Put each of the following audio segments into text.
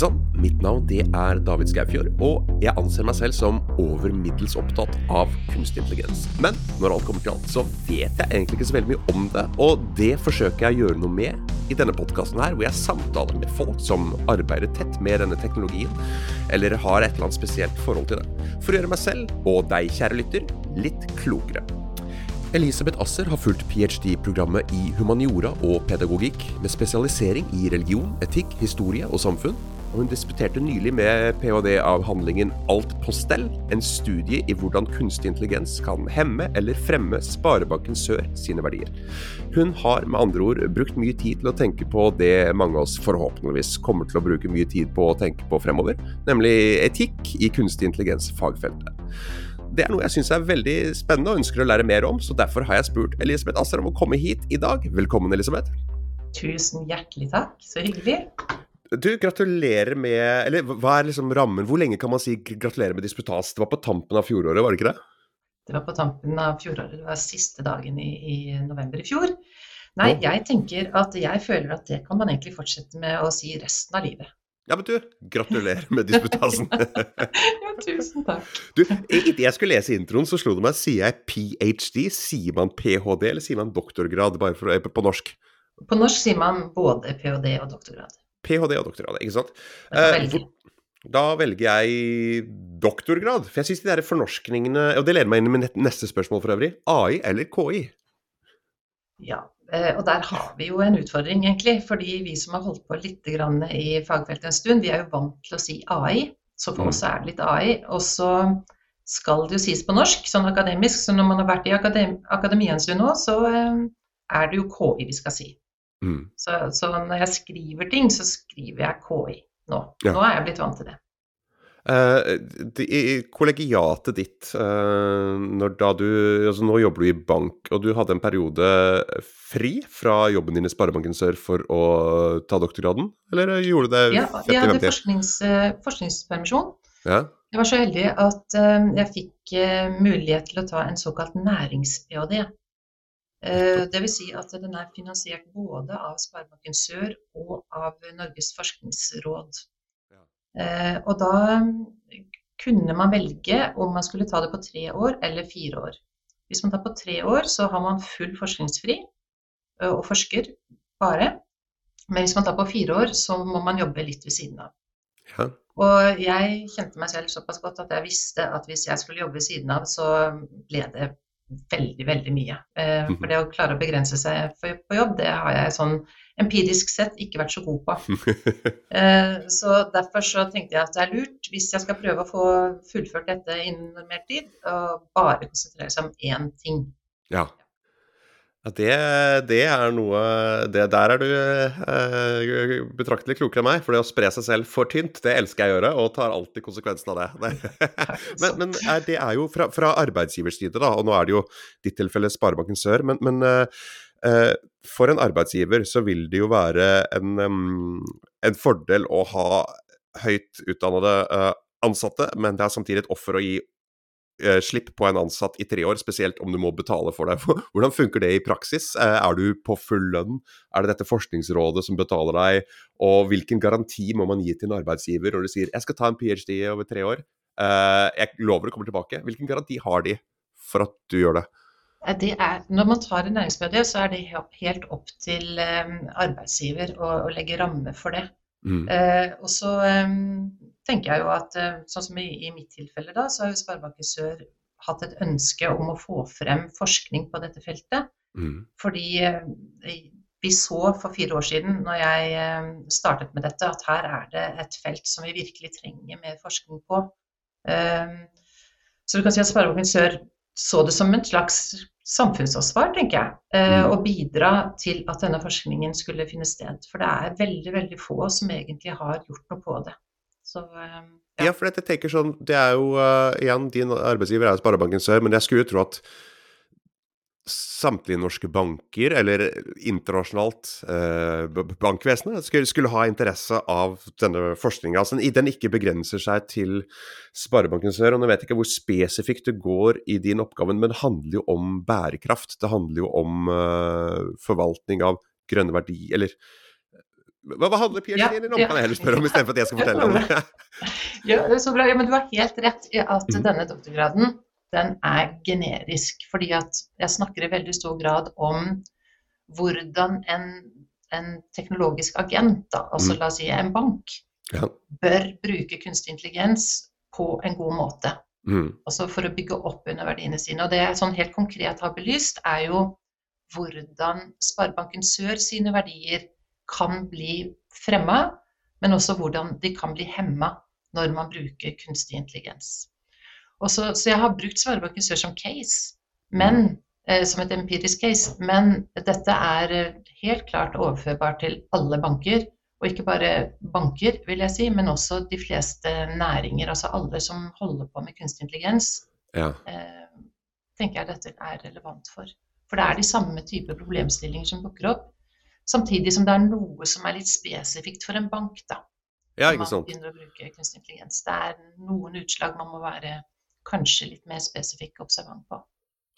sann, mitt navn det er David Skaufjord, og jeg anser meg selv som over middels opptatt av kunstig intelligens. Men når alt kommer til alt, så vet jeg egentlig ikke så veldig mye om det, og det forsøker jeg å gjøre noe med i denne podkasten her, hvor jeg samtaler med folk som arbeider tett med denne teknologien, eller har et eller annet spesielt forhold til det, for å gjøre meg selv, og deg, kjære lytter, litt klokere. Elisabeth Asser har fulgt ph.d.-programmet i humaniora og pedagogikk, med spesialisering i religion, etikk, historie og samfunn. Og hun disputerte nylig med ph.d.-avhandlingen Alt på stell, en studie i hvordan kunstig intelligens kan hemme eller fremme Sparebanken Sør sine verdier. Hun har med andre ord brukt mye tid til å tenke på det mange av oss forhåpentligvis kommer til å bruke mye tid på å tenke på fremover, nemlig etikk i kunstig intelligens-fagfeltet. Det er noe jeg syns er veldig spennende og ønsker å lære mer om, så derfor har jeg spurt Elisabeth Asser om å komme hit i dag. Velkommen, Elisabeth. Tusen hjertelig takk, så hyggelig. Du, gratulerer med Eller hva er liksom rammen? Hvor lenge kan man si gratulerer med disputas? Det var på tampen av fjoråret, var det ikke det? Det var på tampen av fjoråret. Det var siste dagen i, i november i fjor. Nei, jeg tenker at jeg føler at det kan man egentlig fortsette med å si resten av livet. Ja, men du, gratulerer med disputasen. ja, tusen takk. Du, Idet jeg skulle lese introen, så slo det meg Sier jeg ph.d., sier man ph.d., eller sier man doktorgrad bare for, på norsk? På norsk sier man både ph.d. og doktorgrad. Ph.d. og doktorgrad, ikke sant. Eh, da velger jeg doktorgrad. For jeg syns de der fornorskningene Og det leder meg inn i neste spørsmål for øvrig. AI eller KI? Ja, Eh, og der har vi jo en utfordring, egentlig. Fordi vi som har holdt på litt i fagfeltet en stund, vi er jo vant til å si AI. Så for mm. oss er det litt AI. Og så skal det jo sies på norsk, sånn akademisk. Så når man har vært i akadem akademia en stund nå, så eh, er det jo KI vi skal si. Mm. Så, så, når jeg skriver ting, så skriver jeg KI nå. Ja. Nå er jeg blitt vant til det. Uh, I kollegiatet ditt, uh, når da du altså Nå jobber du i bank, og du hadde en periode fri fra jobben din i Sparebanken Sør for å ta doktorgraden, eller gjorde du det? Ja, jeg hadde forsknings, uh, forskningspermisjon. Ja. Jeg var så heldig at jeg fikk mulighet til å ta en såkalt nærings-ph.d. Det vil si at den er finansiert både av Sparebanken Sør og av Norges forskningsråd. Eh, og da kunne man velge om man skulle ta det på tre år eller fire år. Hvis man tar på tre år, så har man full forskningsfri eh, og forsker bare. Men hvis man tar på fire år, så må man jobbe litt ved siden av. Ja. Og jeg kjente meg selv såpass godt at jeg visste at hvis jeg skulle jobbe ved siden av, så ble det veldig, veldig mye. Eh, for mhm. det å klare å begrense seg på jobb, det har jeg sånn empirisk sett ikke vært så god på. Eh, så derfor så tenkte jeg at det er lurt, hvis jeg skal prøve å få fullført dette innen normert tid, å bare konsentrere seg om én ting. Ja. Det, det, er noe det, Der er du eh, betraktelig klokere enn meg. For det å spre seg selv for tynt, det elsker jeg å gjøre, og tar alltid konsekvensen av det. men, men er, det er jo fra, fra arbeidsgivers side, da, og nå er det jo ditt tilfelle Sparebanken Sør, men, men eh, eh for en arbeidsgiver så vil det jo være en, um, en fordel å ha høyt utdannede uh, ansatte, men det er samtidig et offer å gi slipp på en ansatt i tre år, spesielt om du må betale for det. Hvordan funker det i praksis? Uh, er du på full lønn? Er det dette forskningsrådet som betaler deg? Og hvilken garanti må man gi til en arbeidsgiver når du sier 'jeg skal ta en ph.d. over tre år', jeg lover å komme tilbake'? Hvilken garanti har de for at du gjør det? Er, når man tar en næringsmedie, så er det helt opp til arbeidsgiver å, å, legge ramme for det. Mm. Uh, og så eh, tenker jeg jo at uh, sånn som i, i, mitt tilfelle, da, så har jo Sparebanken Sør hatt et ønske om å få frem forskning på dette feltet. Mm. Fordi uh, vi så for fire år siden, når jeg startet med dette, at her er det et felt som vi virkelig trenger mer forskning på. Så du kan si at Sparebanken Sør så det som et slags samfunnsansvar, tenker jeg, eh, mm. å bidra til at denne forskningen skulle finne sted. For det er veldig, veldig få som egentlig har gjort noe på det. Så, eh, ja. ja. for jeg tenker sånn, det er jo uh, Igjen, din arbeidsgiver er jo Sparebanken Sør, men jeg skulle jo tro at samtlige norske banker, eller internasjonalt eh, bankvesenet, skulle, skulle, ha interesse av denne forskninga. Altså, den ikke begrenser seg til Sparebanken Sør. og Nå vet jeg ikke hvor spesifikt det går i din oppgave, men det handler jo om bærekraft. Det handler jo om eh, forvaltning av grønne verdier, eller Hva, hva handler PhD-en din om, kan jeg heller spørre om, istedenfor at jeg skal fortelle om det? ja, så bra. Ja, men du har helt rett i at mm. denne doktorgraden den er generisk. Fordi at jeg snakker i veldig stor grad om hvordan en, en teknologisk agent, da, altså mm. la oss si en bank, ja. bør bruke kunstig intelligens på en god måte. Mm. Altså for å bygge opp under verdiene sine. Og det jeg sånn helt konkret har belyst, er jo hvordan Sparebanken Sør sine verdier kan bli fremma, men også hvordan de kan bli hemma når man bruker kunstig intelligens. Også, så jeg har brukt Sparebanken Sør som case, men, eh, som et empirisk case, men dette er eh, helt klart overførbart til alle banker. Og ikke bare banker, vil jeg si, men også de fleste næringer. Altså alle som holder på med kunstig intelligens, ja. eh, tenker jeg dette er relevant for. For det er de samme typer problemstillinger som dukker opp. Samtidig som det er noe som er litt spesifikt for en bank, da. Ja, ikke sant. Man begynner å bruke kunstig intelligens. Det er noen utslag man må være kanskje litt mer spesifikk observant på.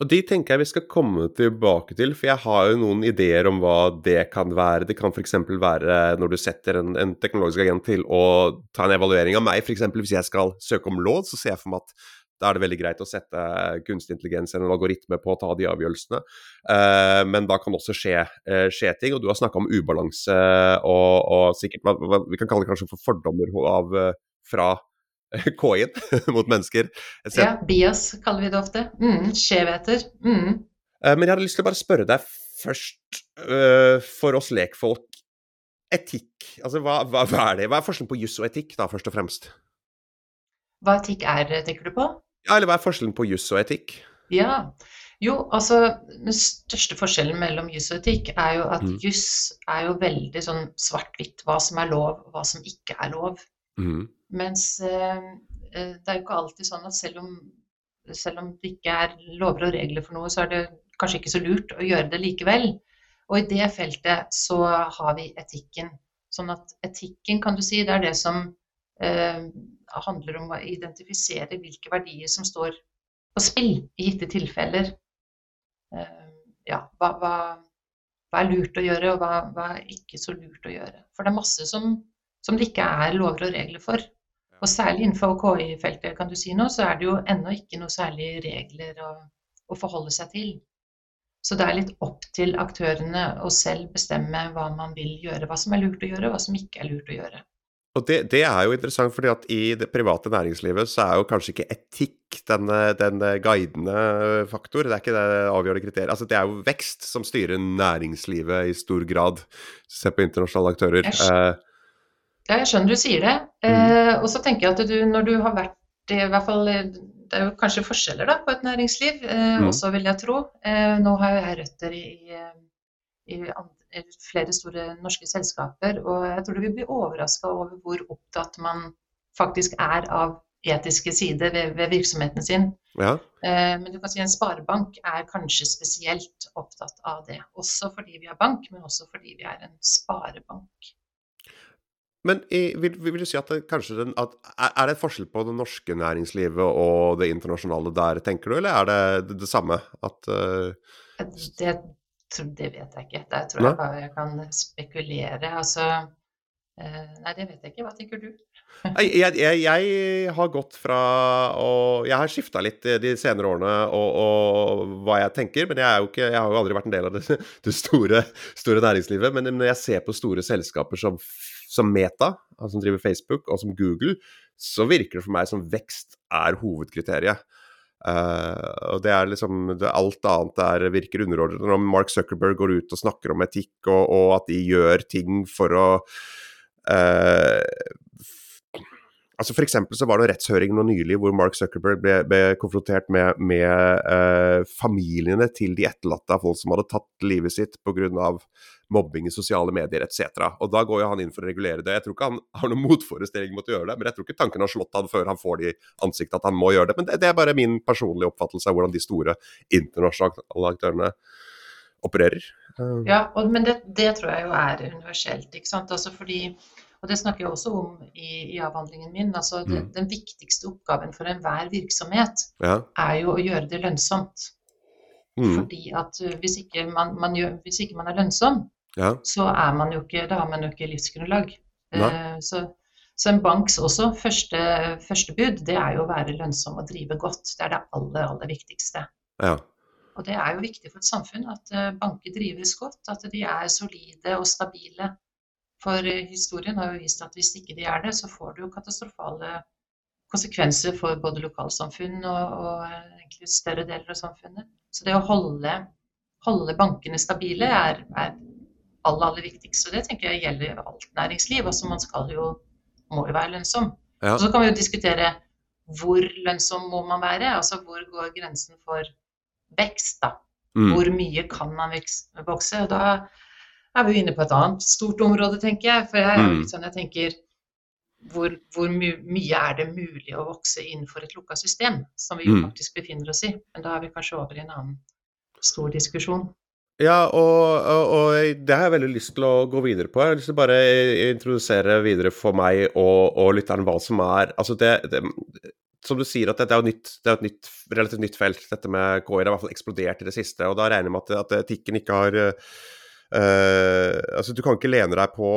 Og De tenker jeg vi skal komme tilbake til, for jeg har jo noen ideer om hva det kan være. Det kan f.eks. være når du setter en, en, teknologisk agent til å ta en evaluering av meg, f.eks. hvis jeg skal søke om lån, så ser jeg for meg at da er det veldig greit å sette kunstig intelligens eller en algoritme på å ta de avgjørelsene. Eh, men da kan også skje, eh, skje, ting. Og du har snakka om ubalanse og, og, sikkert hva, Vi kan kalle det kanskje for fordommer av, uh, fra KI-en mot mennesker. Ja, bias kaller vi det ofte. Mm, skjevheter. Mm. men jeg hadde lyst til å bare spørre deg først, for oss lekfolk, etikk. Altså, hva, hva, hva, er det? Hva er forskjellen på juss og etikk, da, først og fremst? Hva etikk er, tenker du på? Ja, eller hva er forskjellen på juss og etikk? Ja, jo, altså Den største forskjellen mellom juss og etikk er jo at mm. juss er jo veldig sånn svart-hvitt. Hva som er lov, hva som ikke er lov. Mm. Mens eh, eh, det er jo ikke alltid sånn at selv om, selv om det ikke er lover og regler for noe, så er det kanskje ikke så lurt å gjøre det likevel. Og i det feltet så har vi etikken. Sånn at etikken, kan du si, det er det som eh, handler om å identifisere hvilke verdier som står på spill i gitte tilfeller. Eh, ja, hva, hva, hva, er lurt å gjøre, og hva, hva, er ikke så lurt å gjøre. For det er masse som, som det ikke er lover og regler for. Og særlig innenfor KI-feltet kan du si nå, så er det jo ennå ikke noe særlig regler å, å, forholde seg til. Så det er litt opp til aktørene å selv bestemme hva man vil gjøre. Hva som er lurt å gjøre, hva som ikke er lurt å gjøre. Og det, det, er jo interessant, fordi at i det private næringslivet så er jo kanskje ikke etikk den, den guidende faktor. Det er ikke det avgjørende kriteriet. Altså, det er jo vekst som styrer næringslivet i stor grad. Se på internasjonale aktører. Jeg skjønner, ja, jeg skjønner du sier det. Mm. Eh, og så tenker jeg at du, når du har vært i hvert fall Det er jo kanskje forskjeller da, på et næringsliv, eh, mm. også vil jeg tro. Eh, nå har jeg røtter i, i, i flere store norske selskaper. Og jeg tror du vil bli overraska over hvor opptatt man faktisk er av etiske sider ved, ved virksomheten sin. Ja. Eh, men du kan si en sparebank er kanskje spesielt opptatt av det. Også fordi vi er bank, men også fordi vi er en sparebank. Men vil, vil, du si at det kanskje den, at, Er det et forskjell på det norske næringslivet og det internasjonale der, tenker du, eller er det det, det samme? At, uh... det, det vet jeg ikke. Der tror jeg bare jeg kan spekulere. Altså eh, Nei, det vet jeg ikke. Hva tenker du? jeg, jeg, jeg, har gått fra å Jeg har skifta litt de senere årene og, og, hva jeg tenker, men jeg, ikke, jeg, har jo aldri vært en del av det, det store, store, næringslivet. Men når jeg ser på store selskaper som, som Meta, altså som driver Facebook, og som Google, så virker det for meg som vekst er hovedkriteriet. Uh, og det er liksom det, Alt annet der virker underordnet. Når Mark Zuckerberg går ut og snakker om etikk, og, og at de gjør ting for å uh, altså For eksempel så var det rettshøring nå nylig hvor Mark Zuckerberg ble, ble konfrontert med, med uh, familiene til de etterlatte av folk som hadde tatt livet sitt pga mobbing i sosiale medier etc. Og Da går jo han inn for å regulere det. Jeg tror ikke han har noen motforestilling mot å gjøre det, men jeg tror ikke tanken har slått han før han får det i ansiktet at han må gjøre det. Men det, det er bare min personlige oppfattelse av hvordan de store internasjonale aktørene opererer. Ja, og, men det, det, tror jeg jo er universelt. ikke sant? Altså fordi, og Det snakker jeg også om i, i avhandlingen min. altså det, mm. Den viktigste oppgaven for enhver virksomhet ja. er jo å gjøre det lønnsomt. Mm. Fordi at hvis ikke man, man gjør, hvis ikke man er lønnsom, ja. så er man jo ikke, da har man jo ikke livsgrunnlag. Uh, så, så, en banks også første, første, bud, det er jo å være lønnsom og drive godt. Det er det aller, aller viktigste. Ja. Og det er jo viktig for et samfunn at uh, banker drives godt, at de er solide og stabile. For uh, historien har jo vist at hvis ikke de er det, så får du jo katastrofale konsekvenser for både lokalsamfunn og, og egentlig større deler av samfunnet. Så det å holde, holde bankene stabile er, er aller, aller viktigste. Og det tenker jeg gjelder alt næringsliv. Altså man skal jo, må jo være lønnsom. Ja. Så kan vi jo diskutere hvor lønnsom må man være? Altså hvor går grensen for vekst, da? Mm. Hvor mye kan man vokse? Og da er vi inne på et annet stort område, tenker jeg. For jeg, mm. sånn, jeg tenker hvor, hvor my mye er det mulig å vokse innenfor et lukka system, som vi jo mm. faktisk befinner oss i. Men da er vi kanskje over i en annen stor diskusjon. Ja, og, og, og, det har jeg veldig lyst til å gå videre på. Jeg har lyst til å bare introdusere videre for meg og, og lytteren hva som er Altså det, det, Som du sier, at det, er, nytt, det er et nytt, relativt nytt felt. Dette med KI har i hvert fall eksplodert i det siste. Og da regner jeg med at, at etikken ikke har Uh, altså Du kan ikke lene deg på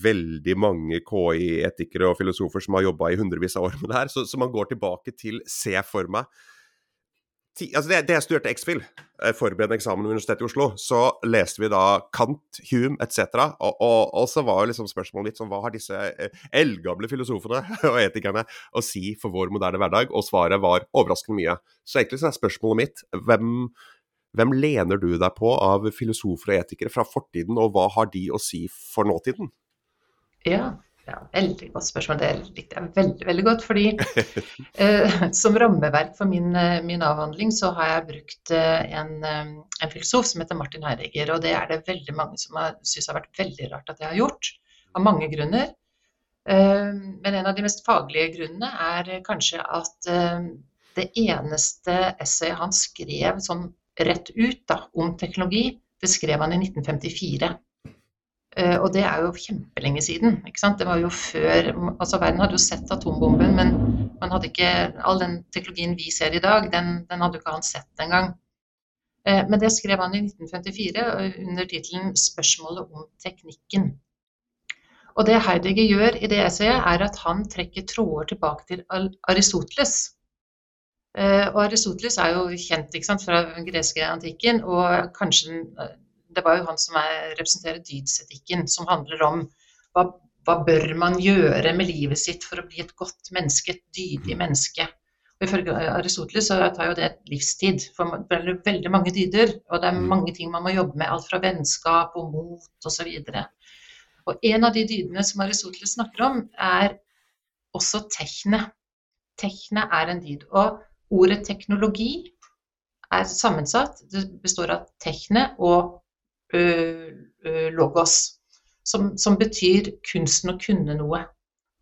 veldig mange KI-etikere og filosofer som har jobba i hundrevis av år med det her, så, så, man går tilbake til Se for meg altså det, det, jeg studerte X-FIL, eh, forberedende eksamen ved Universitetet i Oslo, så leste vi da Kant, Hume etc. Og, og, og, så var jo liksom spørsmålet mitt sånn Hva har disse eh, eldgamle filosofene og etikerne å si for vår moderne hverdag? Og svaret var overraskende mye. Så egentlig så er spørsmålet mitt hvem, hvem lener du deg på av filosofer og etikere fra fortiden, og hva har de å si for nåtiden? Ja, ja veldig godt spørsmål. Det likte jeg veldig, veldig godt. Fordi eh, som rammeverk for min, eh, min, avhandling så har jeg brukt eh, en, eh, en, filosof som heter Martin Heidegger. Og det er det veldig mange som syns har vært veldig rart at jeg har gjort. Av mange grunner. Eh, men en av de mest faglige grunnene er kanskje at eh, det eneste essayet han skrev sånn rett ut da, om teknologi. Det skrev han i 1954. Eh, og det er jo kjempelenge siden. ikke sant? Det var jo før altså Verden hadde jo sett atombomben, men man hadde ikke, all den teknologien vi ser i dag, den, den hadde jo ikke han sett engang. Uh, men det skrev han i 1954 under tittelen 'Spørsmålet om teknikken'. Og det Heidegger gjør i det essayet, er at han trekker tråder tilbake til Aristoteles. Eh, og Aristoteles er jo kjent sant, fra den greske antikken, og kanskje eh, det var jo han som er, representerer dydsetikken, som handler om hva, hva, bør man gjøre med livet sitt for å bli et godt menneske, et dydig menneske. Og Ifølge Aristoteles så tar jo det et livstid, for det er veldig mange dyder. Og det er mm. mange ting man må jobbe med, alt fra vennskap og mot osv. Og, og en av de dydene som Aristoteles snakker om, er også tekne. Tekne er en dyd. Og Ordet teknologi er sammensatt. Det består av tekne og logos, som, som, betyr kunsten å kunne noe.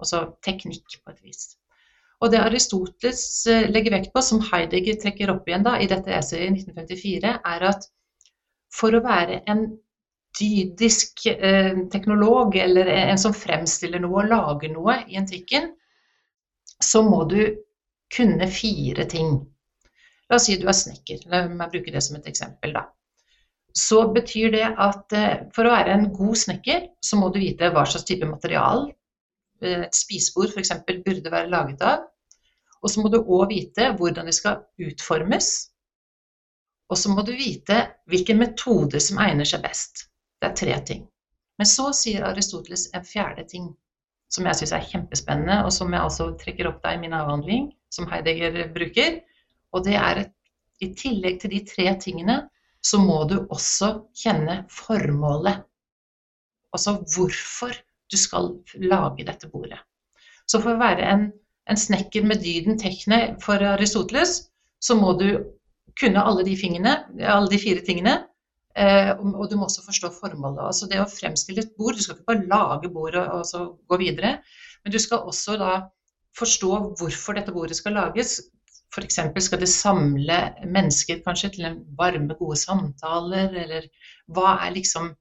Altså teknikk, på et vis. Og det Aristoteles legger vekt på, som Heidegger trekker opp igjen da, i dette essayet i 1954, er at for å være en dydisk eh, teknolog, eller en som fremstiller noe og lager noe i antikken, så må du kunne fire ting. La oss si du er snekker. La meg bruke det som et eksempel, da. Så betyr det at eh, for å være en god snekker, så må du vite hva slags type material eh, et spisebord f.eks. burde være laget av. Og så må du òg vite hvordan det skal utformes. Og så må du vite hvilken metode som egner seg best. Det er tre ting. Men så sier Aristoteles en fjerde ting som jeg syns er kjempespennende, og som jeg altså trekker opp da i min avhandling, som Heidegger bruker. Og det er i tillegg til de tre tingene, så må du også kjenne formålet. Altså hvorfor du skal lage dette bordet. Så for å være en, en snekker med dyden tekne for Aristoteles, så må du kunne alle de, fingene, alle de fire tingene. Eh, og du må også forstå formålet. Altså det å fremstille et bord, du skal ikke bare lage bordet og så gå videre, men du skal også da forstå hvorfor dette bordet skal lages. F.eks. skal det samle mennesker kanskje til en varme, gode samtaler, eller hva er liksom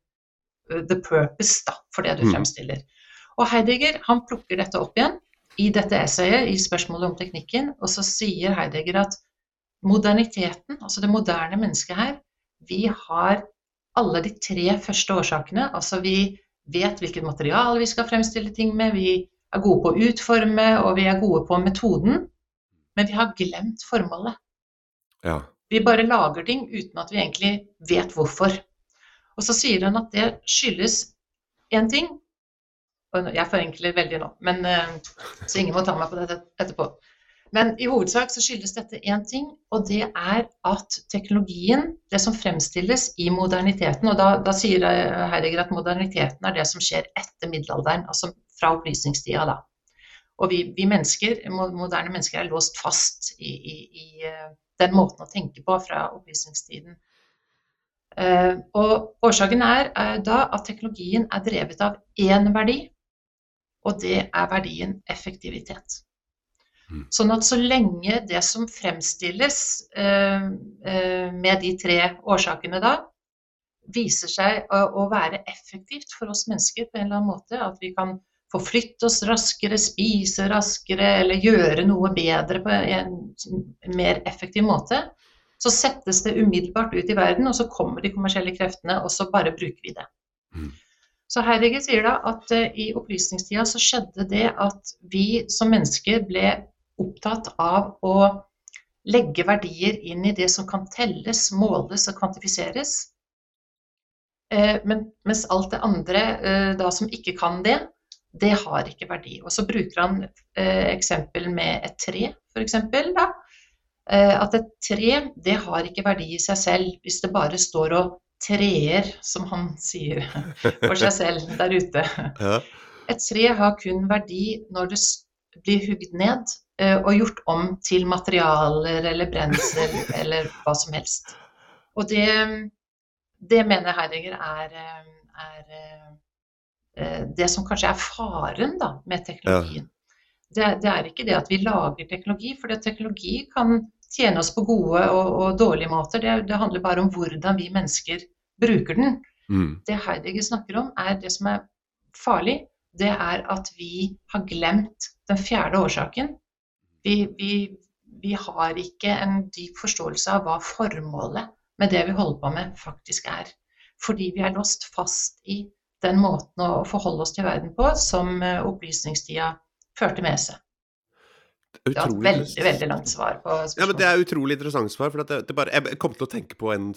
the purpose da, for det du mm. fremstiller. Og Heidegger han plukker dette opp igjen i dette essayet i spørsmålet om teknikken, og så sier Heidegger at moderniteten, altså det moderne mennesket her, vi har alle de tre første årsakene. Altså vi vet hvilket materiale vi skal fremstille ting med, vi er gode på å utforme, og vi er gode på metoden. Men vi har glemt formålet. Ja. Vi bare lager ting uten at vi egentlig vet hvorfor. Og så sier han at det skyldes én ting, og jeg forenkler veldig nå, men, eh, så ingen må ta meg på det etterpå. Men i hovedsak så skyldes dette én ting, og det er at teknologien, det som fremstilles i moderniteten Og da, da sier Heidegger at moderniteten er det som skjer etter middelalderen, altså fra opplysningstida da. Og vi, vi mennesker, moderne mennesker er låst fast i, i, i, eh, den måten å tenke på fra opplysningstiden. Uh, og årsaken er er da at teknologien er drevet av én verdi, og det er verdien effektivitet. Mm. Sånn at så lenge det som fremstilles eh, eh, med de tre årsakene da, viser seg å, å, være effektivt for oss mennesker på en eller annen måte, at vi kan forflytte oss raskere, spise raskere eller gjøre noe bedre på en mer effektiv måte, så settes det umiddelbart ut i verden, og så kommer de kommersielle kreftene, og så bare bruker vi det. Mm. Så Heidegger sier da at uh, i opplysningstida så skjedde det at vi som mennesker ble opptatt av å legge verdier inn i det som kan telles, måles og kvantifiseres. Eh, men, mens alt det andre eh, da som ikke kan det, det har ikke verdi. Og så bruker han eh, eksempel med et tre, f.eks. At et tre det har ikke verdi i seg selv hvis det bare står og treer, som han sier for seg selv der ute. Et tre har kun verdi når det blir hugd ned Eh, og gjort om til materialer eller brensel eller hva som helst. Og det, det mener Heidegger er, eh, er, eh, det som kanskje er faren da, med teknologien. Ja. Det, det, er ikke det at vi lager teknologi, for teknologi kan tjene oss på gode og, og dårlige måter. Det, det, handler bare om hvordan vi mennesker bruker den. Mm. Det Heidegger snakker om, er det som er farlig. Det er at vi har glemt den fjerde årsaken, vi, vi, vi har ikke en dyp forståelse av hva formålet med det vi holder på med, faktisk er. Fordi vi er låst fast i den måten å forholde oss til verden på som eh, opplysningstida førte med seg. Det var et veldig veldig langt svar på spørsmålet. Ja, men Det er utrolig interessant svar. for det, det bare, Jeg kom til å tenke på en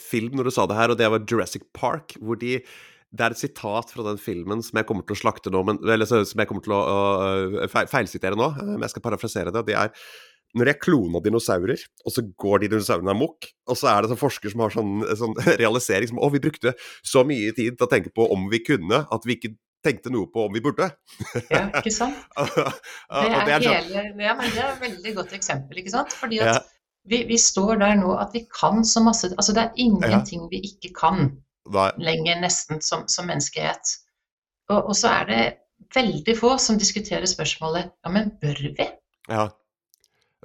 film når du sa det her, og det var Jurassic Park. hvor de det er et sitat fra den filmen som jeg kommer til å slakte nå, men, eller som jeg kommer til å å feilsitere nå. Men jeg skal parafrasere det. Det er når jeg klona dinosaurer, og så går de dinosaurene amok, og så er det sånn forsker som har sånn, sånn realisering som Å, vi brukte så mye tid til å tenke på om vi kunne, at vi ikke tenkte noe på om vi burde. ja, ikke sant. Det er, det hele, ja, det et veldig godt eksempel, ikke sant. Fordi at ja. vi, vi, står der nå at vi kan så masse Altså det er ingenting vi ikke kan. Nei. lenger, nesten, som, som menneskehet. Og, og, så er det veldig få som diskuterer spørsmålet ja, men bør vi? Ja.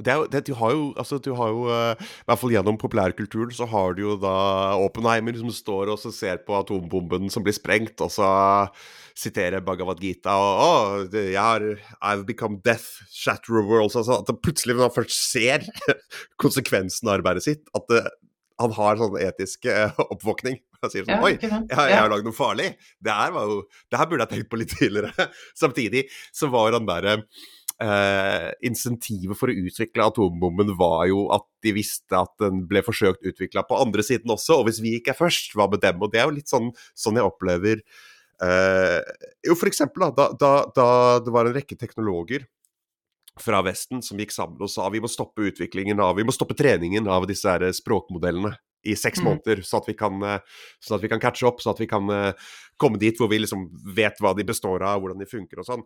Det det, du har jo, altså, du har jo uh, I hvert fall gjennom populærkulturen så har du jo da Oppenheimer som står og ser på atombomben som blir sprengt, og så siterer Bhagavad Gita og oh, jeg har I've become death, shatter of worlds altså, At plutselig, når han først ser konsekvensen av arbeidet sitt, at det, han har sånn etisk uh, oppvåkning. Han sier sånn ja, Oi, jeg, jeg har lagd noe farlig. Det her, var jo, det her burde jeg tenkt på litt tidligere. Samtidig så var han derre eh, Insentivet for å utvikle atombomben var jo at de visste at den ble forsøkt utvikla på andre siden også, og hvis vi ikke er først, hva med dem? Og det er jo litt sånn, sånn jeg opplever eh, Jo, for eksempel da, da, da det var en rekke teknologer fra Vesten som gikk sammen og sa vi må stoppe utviklingen av, vi må stoppe treningen av disse her språkmodellene i seks mm. måneder, så at, vi kan, så at vi kan catche opp, så at vi kan komme dit hvor vi liksom vet hva de består av, hvordan de funker og sånn.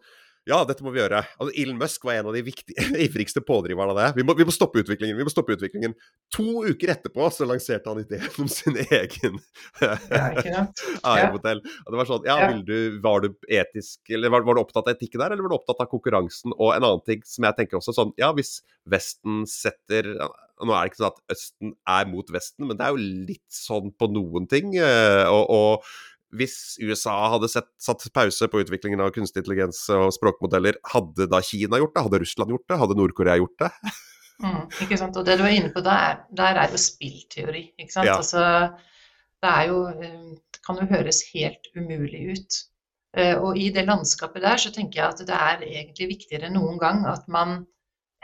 Ja, dette må vi gjøre. Altså, Elon Musk var en av de ivrigste pådriverne av det. Vi må, vi må, stoppe utviklingen. vi må stoppe utviklingen. To uker etterpå så lanserte han ideen om sin egen AI-modell. Det var sånn, ja. Du, Var du etisk, eller var, var, du opptatt av etikken der, eller var du opptatt av konkurransen? Og en annen ting som jeg tenker også sånn, ja, hvis Vesten setter Nå er det ikke sånn at Østen er mot Vesten, men det er jo litt sånn på noen ting. Eh, og, og hvis USA hadde sett, satt pause på utviklingen av kunstig intelligens og språkmodeller, hadde da Kina gjort det? Hadde Russland gjort det? Hadde Nord-Korea gjort det? mm, ikke sant? Og det du er inne på der, der er jo spillteori. ikke sant? Ja. Altså, Det er jo, kan jo høres helt umulig ut. Og i det landskapet der så tenker jeg at det er egentlig viktigere enn noen gang at man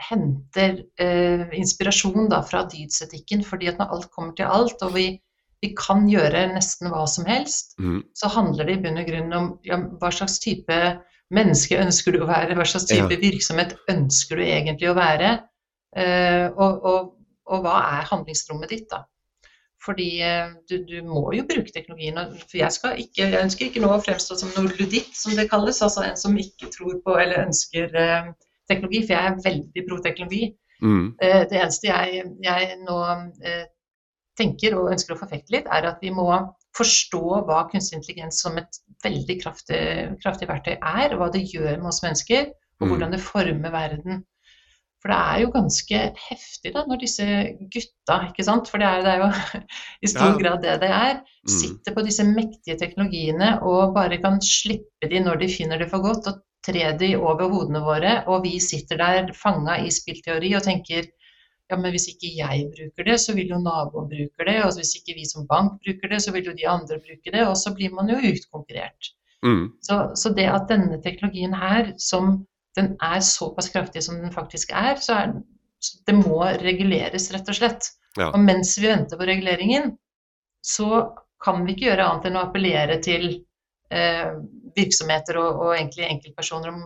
henter eh, inspirasjon da, fra dydsetikken. fordi at når alt kommer til alt, og vi, vi kan gjøre nesten hva som helst, mm. så handler det i bunn og grunn om ja, hva slags type menneske ønsker du å være, hva slags type ja. virksomhet ønsker du egentlig å være, eh, og, og, og, hva er handlingsrommet ditt, da. Fordi eh, du, du, må jo bruke teknologien. For jeg, ikke, jeg, ønsker ikke nå å fremstå som noe luditt, som det kalles. Altså en som ikke tror på eller ønsker eh, teknologi, for jeg er veldig pro teknologi. Mm. Eh, det eneste jeg, jeg nå eh, tenker og ønsker å forfekte litt, er at vi må forstå hva kunstig intelligens som et veldig kraftig, kraftig verktøy er, hva det gjør med oss mennesker, og mm. hvordan det former verden. For det er jo ganske heftig da, når disse gutta, ikke sant, for det er, det er jo i stor ja. grad det det er, mm. sitter på disse mektige teknologiene og bare kan slippe de når de finner det for godt, og tre de over hodene våre. Og vi sitter der fanga i spillteori og tenker ja, men hvis ikke jeg bruker det, så vil jo naboen bruke det. Og hvis ikke vi som bank bruker det, så vil jo de andre bruke det. Og så blir man jo utkonkurrert. Mm. Så, så, det at denne teknologien her, som den er såpass kraftig som den faktisk er, så er det må reguleres, rett og slett. Ja. Og mens vi venter på reguleringen, så kan vi ikke gjøre annet enn å appellere til eh, virksomheter og, og, egentlig enkeltpersoner om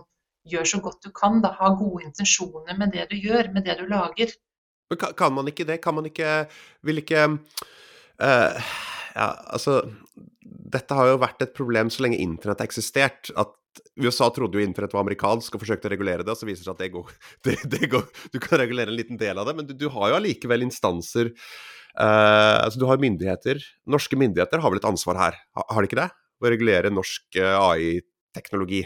gjør så godt du kan. Da. Ha gode intensjoner med det du gjør, med det du lager. Men kan, man ikke det? Kan man ikke Vil ikke uh, Ja, altså Dette har jo vært et problem så lenge internett har eksistert. At USA trodde jo internett var amerikansk og forsøkte å regulere det, og så viser det seg at det går, det, det går, Du kan regulere en liten del av det, men du, du har jo allikevel instanser uh, altså Du har myndigheter. Norske myndigheter har vel et ansvar her, har, har de ikke det? Å regulere norsk uh, AI-teknologi.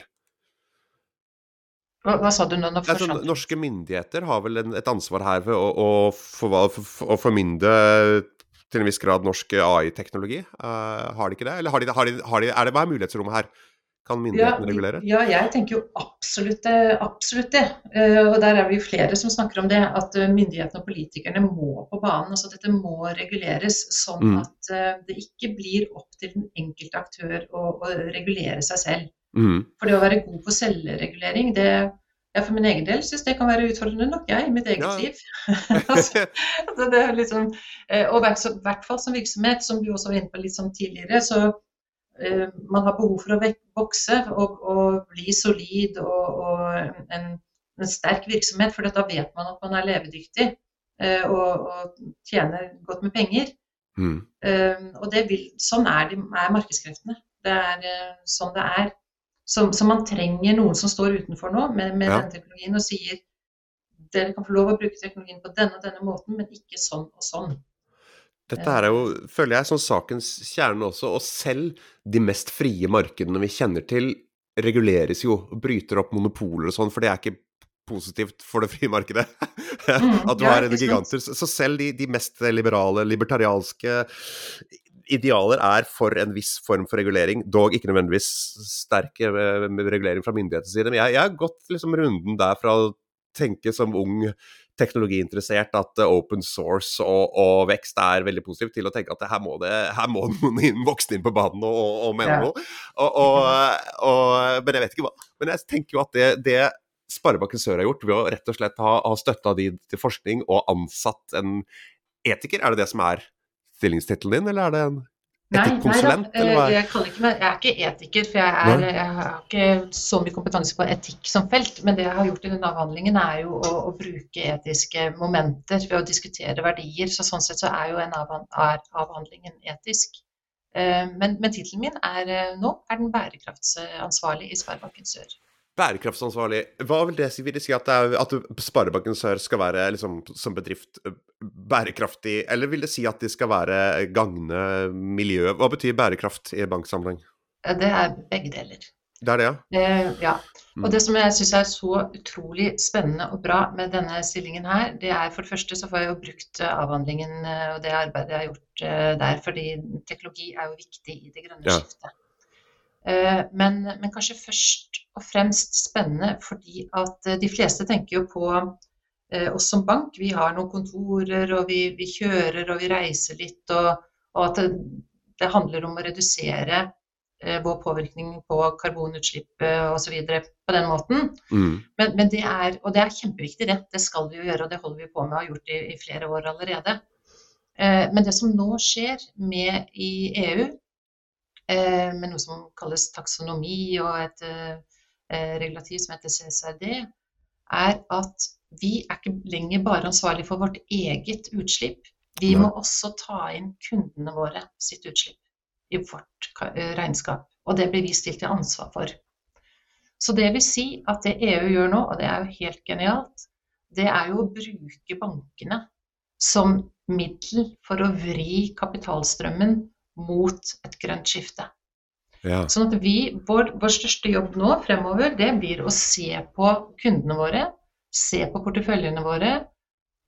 Hva, hva, sa du nå? altså, norske myndigheter har vel en, et ansvar her ved å, å, for, for, å, formynde til en viss grad norsk AI-teknologi. Uh, har de ikke det? Eller har de, har de, har de, er det, er mulighetsrommet her? Kan myndighetene ja, regulere? Ja, jeg tenker jo absolutt, absolutt det. Uh, og der er vi jo flere som snakker om det. At myndighetene og politikerne må på banen. altså Dette må reguleres sånn mm. at uh, det ikke blir opp til den enkelte aktør å, å regulere seg selv. Mm. For det å være god på selvregulering, det jeg for min egen del syns det kan være utfordrende nok, jeg, i mitt eget ja. liv. altså, altså det er liksom, eh, og i hvert fall som virksomhet, som du også var inne på litt sånn tidligere, så uh, man har behov for å vokse og, og bli solid og, og en, en, sterk virksomhet, for da vet man at man er levedyktig uh, og, og, tjener godt med penger. Mm. Uh, og vil, sånn er, de, er markedskreftene. Det er sånn det er. Så, så, man trenger noen som står utenfor nå med, med ja. denne teknologien og sier dere kan få lov å bruke teknologien på denne og denne måten, men ikke sånn og sånn. Dette er jo, føler jeg, som sakens kjerne også. Og selv de mest frie markedene vi kjenner til, reguleres jo og bryter opp monopoler og sånn, for det er ikke positivt for det frie markedet. Mm, at du har en giganter. Så selv de, de, mest liberale, libertarianske idealer er for en viss form for regulering, dog ikke nødvendigvis sterk eh, regulering fra myndighetenes side. Men jeg, jeg har gått liksom runden der fra å tenke som ung teknologiinteressert at open source og, og, vekst er veldig positivt, til å tenke at her må, det, her må noen inn, voksne inn på banen og, og mene ja. noe. men jeg vet ikke hva. Men jeg tenker jo at det, det Sparebanken Sør har gjort, ved å rett og slett ha, ha støtta de til forskning og ansatt en etiker, er det det som er stillingstittelen din, eller er det en etikkonsulent? Nei, nei jeg, jeg, jeg, er ikke etiker, for jeg, er, jeg, har ikke så mye kompetanse på etikk som felt. Men det jeg har gjort i denne avhandlingen, er jo å, å bruke etiske momenter ved å diskutere verdier. Så sånn sett så er jo en er avhandlingen etisk. Eh, men, men tittelen min er eh, nå er den bærekraftsansvarlig i Sparebanken Sør bærekraftsansvarlig, hva vil det si? Vil det si at, det er, at Sparebanken Sør skal være liksom, som bedrift bærekraftig, eller vil det si at de skal være gagne miljøet? Hva betyr bærekraft i banksammenheng? Det er begge deler. Det er det, ja? Eh, ja. Og mm. det som jeg syns er så utrolig spennende og bra med denne stillingen her, det er for det første så får jeg jo brukt avhandlingen og det arbeidet jeg har gjort der, fordi teknologi er jo viktig i det grønne skiftet. Eh, men, men, kanskje først og fremst spennende fordi at eh, de fleste tenker jo på eh, oss som bank. Vi har noen kontorer, og vi, vi kjører og vi reiser litt. Og, og at det, det handler om å redusere eh, vår påvirkning på karbonutslipp osv. på den måten. Mm. Men, men, det er, og det er kjempeviktig, det. Det skal vi jo gjøre, og det holder vi på med og har gjort i, i flere år allerede. Eh, men det som nå skjer med i EU, eh, med noe som kalles taksonomi og et regulativ som heter CSRD, er at vi er ikke lenger bare ansvarlig for vårt eget utslipp. Vi må også ta inn kundene våre sitt utslipp i vårt regnskap. Og det blir vi stilt til ansvar for. Så det vil si at det EU gjør nå, og det er jo helt genialt, det er jo å bruke bankene som middel for å vri kapitalstrømmen mot et grønt skifte. Ja. Sånn at vi, vår, vår, største jobb nå fremover, det blir å se på kundene våre, se på porteføljene våre,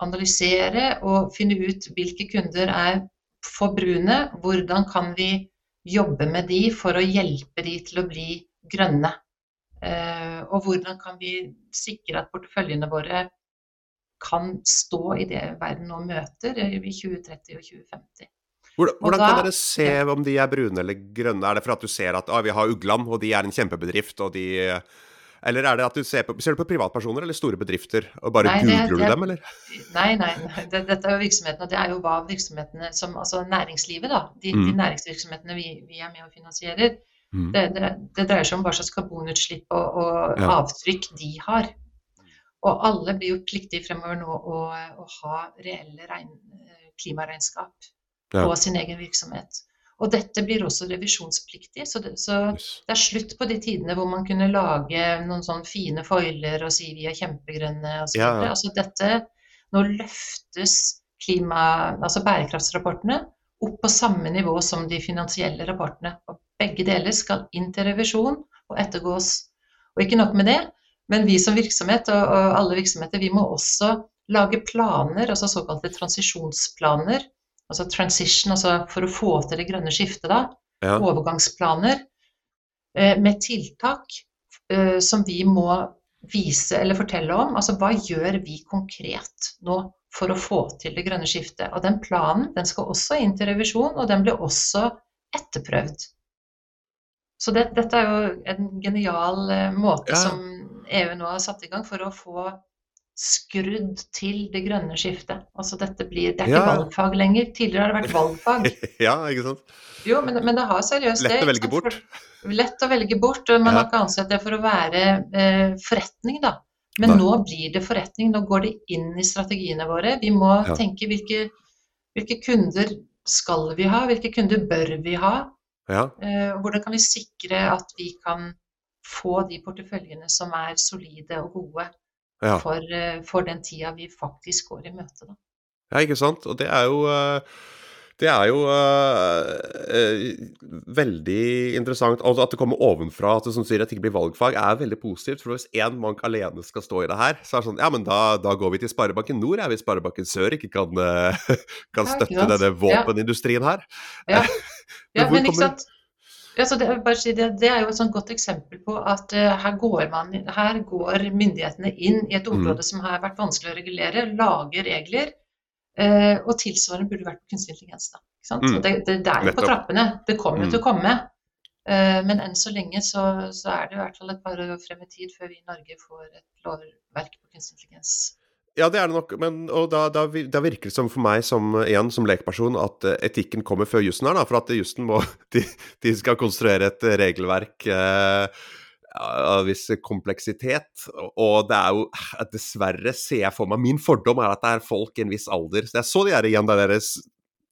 analysere og finne ut hvilke kunder er for brune, hvordan kan vi jobbe med de for å hjelpe de til å bli grønne. Eh, og hvordan kan vi sikre at porteføljene våre kan stå i det verden nå møter i 2030 og 2050. Hvordan, hvordan da, kan dere se om de er brune eller grønne? Er det for at du ser at ah, vi har Ugland, og de er en kjempebedrift, og de Eller er det at du ser på, ser du på privatpersoner eller store bedrifter, og bare nei, googler det, det, du dem, eller? Nei, nei. nei. Det, dette er jo virksomhetene, og det er jo hva virksomhetene som Altså næringslivet, da. De, mm. de næringsvirksomhetene vi, vi, er med og finansierer. Mm. Det, det, dreier seg om hva slags karbonutslipp og, og ja. avtrykk de har. Og alle blir jo pliktige fremover nå å, å ha reelle regn, klimaregnskap ja. på sin egen virksomhet. Og dette blir også revisjonspliktig, så, det, så yes. det, er slutt på de tidene hvor man kunne lage noen sånne fine foiler og si vi er kjempegrønne osv. Ja. Altså dette Nå løftes klima, altså bærekraftsrapportene opp på samme nivå som de finansielle rapportene. Og begge deler skal inn til revisjon og ettergås. Og ikke nok med det, men vi som virksomhet, og, og alle virksomheter, vi må også lage planer, altså såkalte transisjonsplaner. Altså transition, altså for å få til det grønne skiftet, da. Ja. Overgangsplaner eh, med tiltak eh, som vi må vise eller fortelle om. Altså hva gjør vi konkret nå for å få til det grønne skiftet? Og den planen den skal også inn til revisjon, og den blir også etterprøvd. Så det, dette er jo en genial eh, måte ja. som EU nå har satt i gang for å få skrudd til det grønne skiftet. Altså dette blir, Det er ikke ja. valgfag lenger. Tidligere har det vært valgfag. ja, ikke sant? Jo, men, men det har seriøst Lett å velge bort. For, lett å velge bort. Man ja. har ikke ansett det for å være eh, forretning, da. Men Nei. nå blir det forretning. Nå går det inn i strategiene våre. Vi må ja. tenke hvilke, hvilke, kunder skal vi ha, hvilke kunder bør vi ha? Ja. Eh, hvordan kan vi sikre at vi kan få de porteføljene som er solide og gode ja. for, eh, for, den tida vi faktisk går i møte. Da. Ja, ikke sant. Og det er jo eh, det er jo uh, veldig interessant. Altså At det kommer ovenfra, at det som sier at det ikke blir valgfag, er veldig positivt. For hvis én bank alene skal stå i det her, så er det sånn Ja, men da, da går vi til Sparebanken Nord, er hvis Sparebanken Sør ikke kan, kan støtte ja, denne våpenindustrien her. Ja, ja men, men ikke sant. Altså det, det, det, er jo et sånn godt eksempel på at uh, her, går man, her, går myndighetene inn i et mm. område mm. som har vært vanskelig å regulere, lager regler. Uh, og tilsvarende burde vært på kunstig intelligens. Mm. det, det, det, er jo på trappene. Det kommer jo mm. til å komme. Uh, men enn så lenge så, så, er det i hvert fall et par år frem i tid før vi i Norge får et lovverk på kunstig intelligens. Ja, det er det nok, men og da, da, da, virker det som for meg som igjen som lekperson at eh, etikken kommer før jussen her, da. For at jussen må de, de, skal konstruere et regelverk eh, av viss kompleksitet. Og det er jo Dessverre ser jeg for meg Min fordom er at det er folk i en viss alder. Så jeg så de her igjen, der deres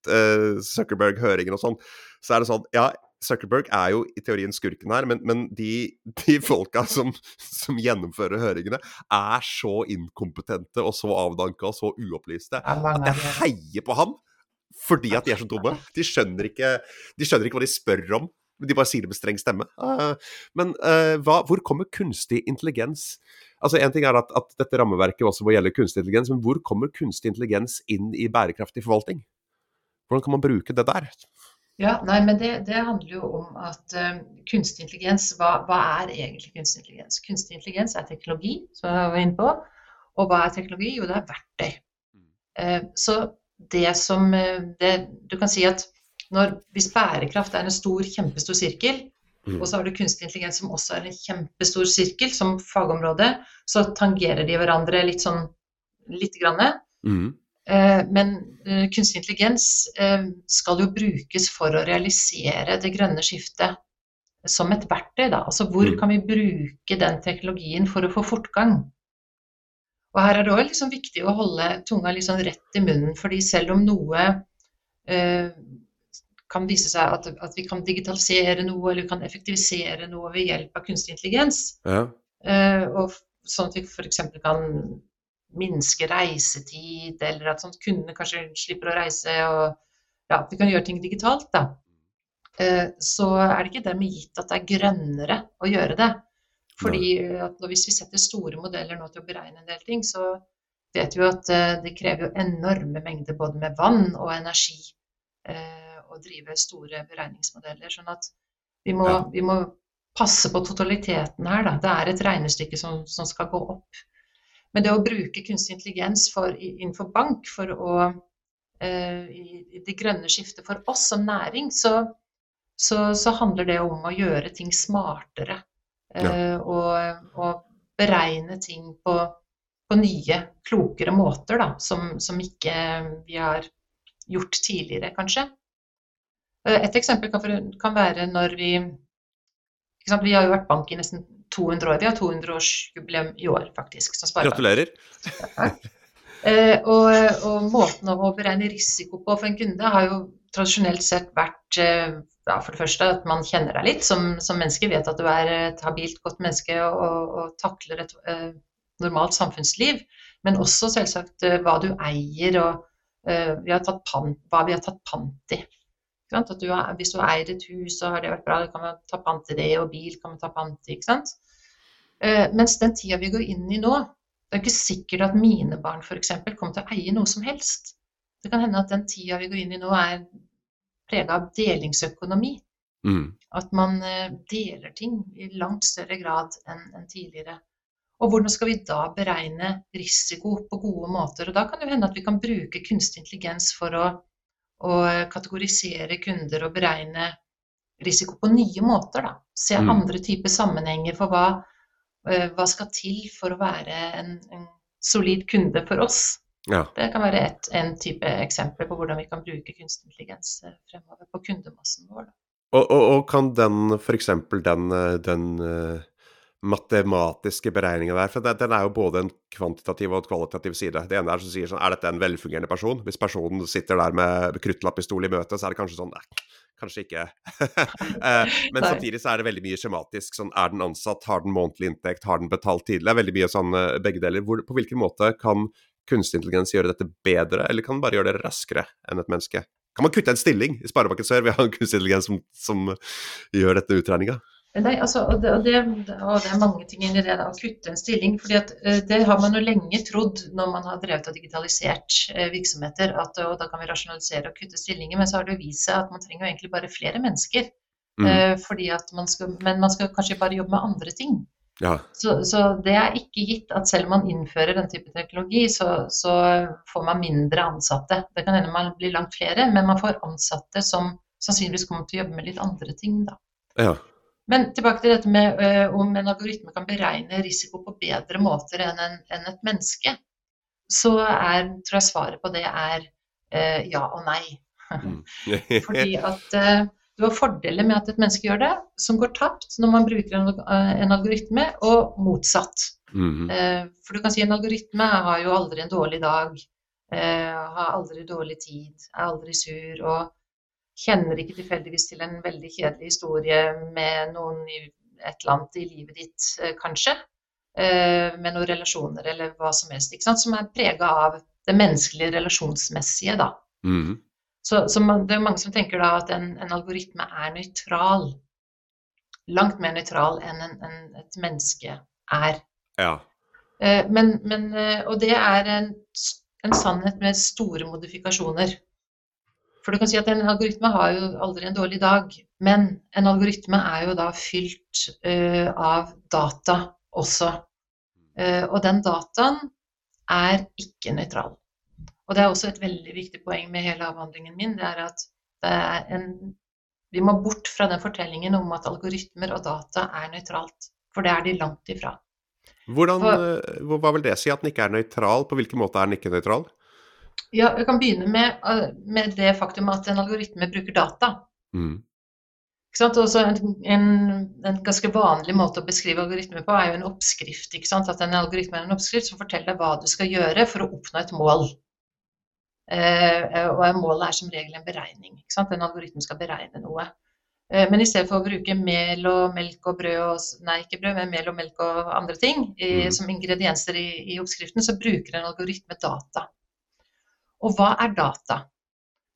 eh, Zuckerberg-høringen og sånn. Så er det sånn Ja, Zuckerberg er jo i teorien skurken her, men, men de, de, folka som, som, gjennomfører høringene, er så inkompetente og så avdanka og så uopplyste at jeg heier på ham fordi at de er så dumme. De skjønner ikke, de skjønner ikke hva de spør om. De bare sier det med streng stemme. Uh, men uh, hva, hvor kommer kunstig intelligens Altså En ting er at, at, dette rammeverket også må gjelde kunstig intelligens, men hvor kommer kunstig intelligens inn i bærekraftig forvaltning? Hvordan kan man bruke det der? Ja, nei, men det, det, handler jo om at uh, kunstig intelligens, hva, hva, er egentlig kunstig intelligens? Kunstig intelligens er teknologi, som jeg var inne på. Og hva er teknologi? Jo, det er verktøy. Uh, så det som uh, det, Du kan si at når, hvis bærekraft er en stor, kjempestor sirkel, Mm. og så har du kunstig intelligens som også er en kjempestor sirkel som fagområde, så tangerer de hverandre litt sånn lite grann. Mm. Eh, men eh, kunstig intelligens eh, skal jo brukes for å realisere det grønne skiftet som et verktøy. Da. Altså hvor Mm. kan vi bruke den teknologien for å få fortgang? Og her er det òg liksom viktig å holde tunga sånn rett i munnen, fordi selv om noe eh, kan vise seg at, at, vi kan digitalisere noe eller vi kan effektivisere noe ved hjelp av kunstig intelligens, Ja. eh, og sånn at vi f.eks. kan minske reisetid, eller at sånn kundene kanskje slipper å reise, og ja, vi kan gjøre ting digitalt, da. Eh, så er det ikke dermed gitt at det er grønnere å gjøre det. Fordi at hvis vi setter store modeller nå til å beregne en del ting, så vet vi jo at eh, det krever enorme mengder både med vann og energi eh, å drive store beregningsmodeller. Sånn at vi må, vi må passe på totaliteten her, da. Det er et regnestykke som, som skal gå opp. Men det å bruke kunstig intelligens for, innenfor bank for å eh, i, det grønne skiftet for oss som næring, så, så, så handler det om å gjøre ting smartere. Ja. og, og beregne ting på, på nye, klokere måter, da, som, som ikke vi har gjort tidligere, kanskje. Eh, Et eksempel kan, kan være når vi sant, Vi har jo vært bank i nesten 200 år. Vi har 200-årsjubileum i år, faktisk. Gratulerer. Eh, og, og måten å beregne risiko på for en kunde har jo tradisjonelt sett vært eh, ja, for det første at man kjenner deg litt som, som menneske, vet at du er et habilt, godt menneske og, og, takler et eh, normalt samfunnsliv. Men også selvsagt hva du eier og eh, vi har tatt pant, hva vi har tatt pant i. Du har, hvis du eier et hus, så har det vært bra, Du kan man ta pant i det, og bil kan man ta pant i. ikke sant? Uh, mens den tida vi går inn i nå, det er ikke sikkert at mine barn f.eks. kommer til å eie noe som helst. Det kan hende at den tida vi går inn i nå, er prega av delingsøkonomi. Mm. At man eh, deler ting i langt større grad enn enn tidligere. Og hvordan skal vi da beregne risiko på gode måter? Og da kan det hende at vi kan bruke kunstig intelligens for å, å kategorisere kunder og beregne risiko på nye måter. Da. Se Mm. andre typer sammenhenger for hva, eh, hva skal til for å være en, en solid kunde for oss. Ja. Det kan være et, en type eksempel på hvordan vi kan bruke kunstig intelligens eh, fremover på kundemassen vår. Og, og, og kan den f.eks. den, eh, den matematiske beregninga der, for den, er jo både en kvantitativ og en kvalitativ side. Det ene er som sier sånn, er dette en velfungerende person? Hvis personen sitter der med kruttlappistol i møte, så er det kanskje sånn, nei, kanskje ikke. Eh, Men samtidig så er det veldig mye skjematisk. Sånn, er den ansatt, har den månedlig inntekt, har den betalt tidlig? Det er veldig mye sånn eh, begge deler. Hvor, på hvilken måte kan kunstig intelligens gjøre dette bedre, eller kan den bare gjøre det raskere enn et menneske? Kan man kutte en stilling i Sparebanken Sør Vi har ha en kunstig intelligens som, som gjør dette utregninga? Nei, altså, og det, og det, og det er mange ting inni det å kutte en stilling. fordi at eh, Det har man jo lenge trodd når man har drevet og digitalisert eh, virksomheter, at da kan vi rasjonalisere og kutte stillinger. Men så har det jo vist seg at man trenger jo egentlig bare flere mennesker. Mm. eh, man skal, men man skal kanskje bare jobbe med andre ting. Ja. Så, så det er ikke gitt at selv om man innfører den type teknologi, så, så får man mindre ansatte. Det kan hende man blir langt flere, men man får ansatte som sannsynligvis kommer til å jobbe med litt andre ting. da. ja. Men tilbake til dette med øh, om en algoritme kan beregne risiko på bedre måter enn, en, enn et menneske. Så er, tror jeg svaret på det er øh, ja og nei. Mm. Fordi at øh, du har fordeler med at et menneske gjør det, som går tapt når man bruker en, en algoritme, og motsatt. Mhm. Eh, For du kan si en algoritme har jo aldri en dårlig dag, har aldri dårlig tid, er aldri sur og kjenner ikke tilfeldigvis til en veldig kjedelig historie med noen i et eller annet i livet ditt, eh, kanskje. Eh, Med noen relasjoner eller hva som helst, som er prega av det menneskelige relasjonsmessige. da. Mm. Så, så man, det er mange som tenker da at en, en algoritme er nøytral. Langt mer nøytral enn en, en, et menneske er. Ja. Eh, Men, men, og det er en, en sannhet med store modifikasjoner. For du kan si at en algoritme har jo aldri en dårlig dag, men en algoritme er jo da fylt uh, av data også. Uh, og den dataen er ikke nøytral. Og det er også et veldig viktig poeng med hele avhandlingen min, det er at En, vi må bort fra den fortellingen om at algoritmer og data er nøytralt. For det er de langt ifra. Hvordan, for, eh, hva vil det si at den ikke er nøytral? På hvilken måte er den ikke nøytral? Ja, Vi kan begynne med, eh, med det faktum at en algoritme bruker data. Mm. En, en, en, ganske vanlig måte å beskrive algoritmer på er jo en oppskrift. At en algoritme er en oppskrift som forteller hva du skal gjøre for å oppnå et mål. Eh, og målet er som regel en beregning. En algoritme skal beregne noe. Eh, men i stedet for å bruke mel og melk og brød og Nei, ikke brød, men mel og melk og andre ting i, mm. som ingredienser i, i, oppskriften, så bruker en algoritme data. Og hva er data?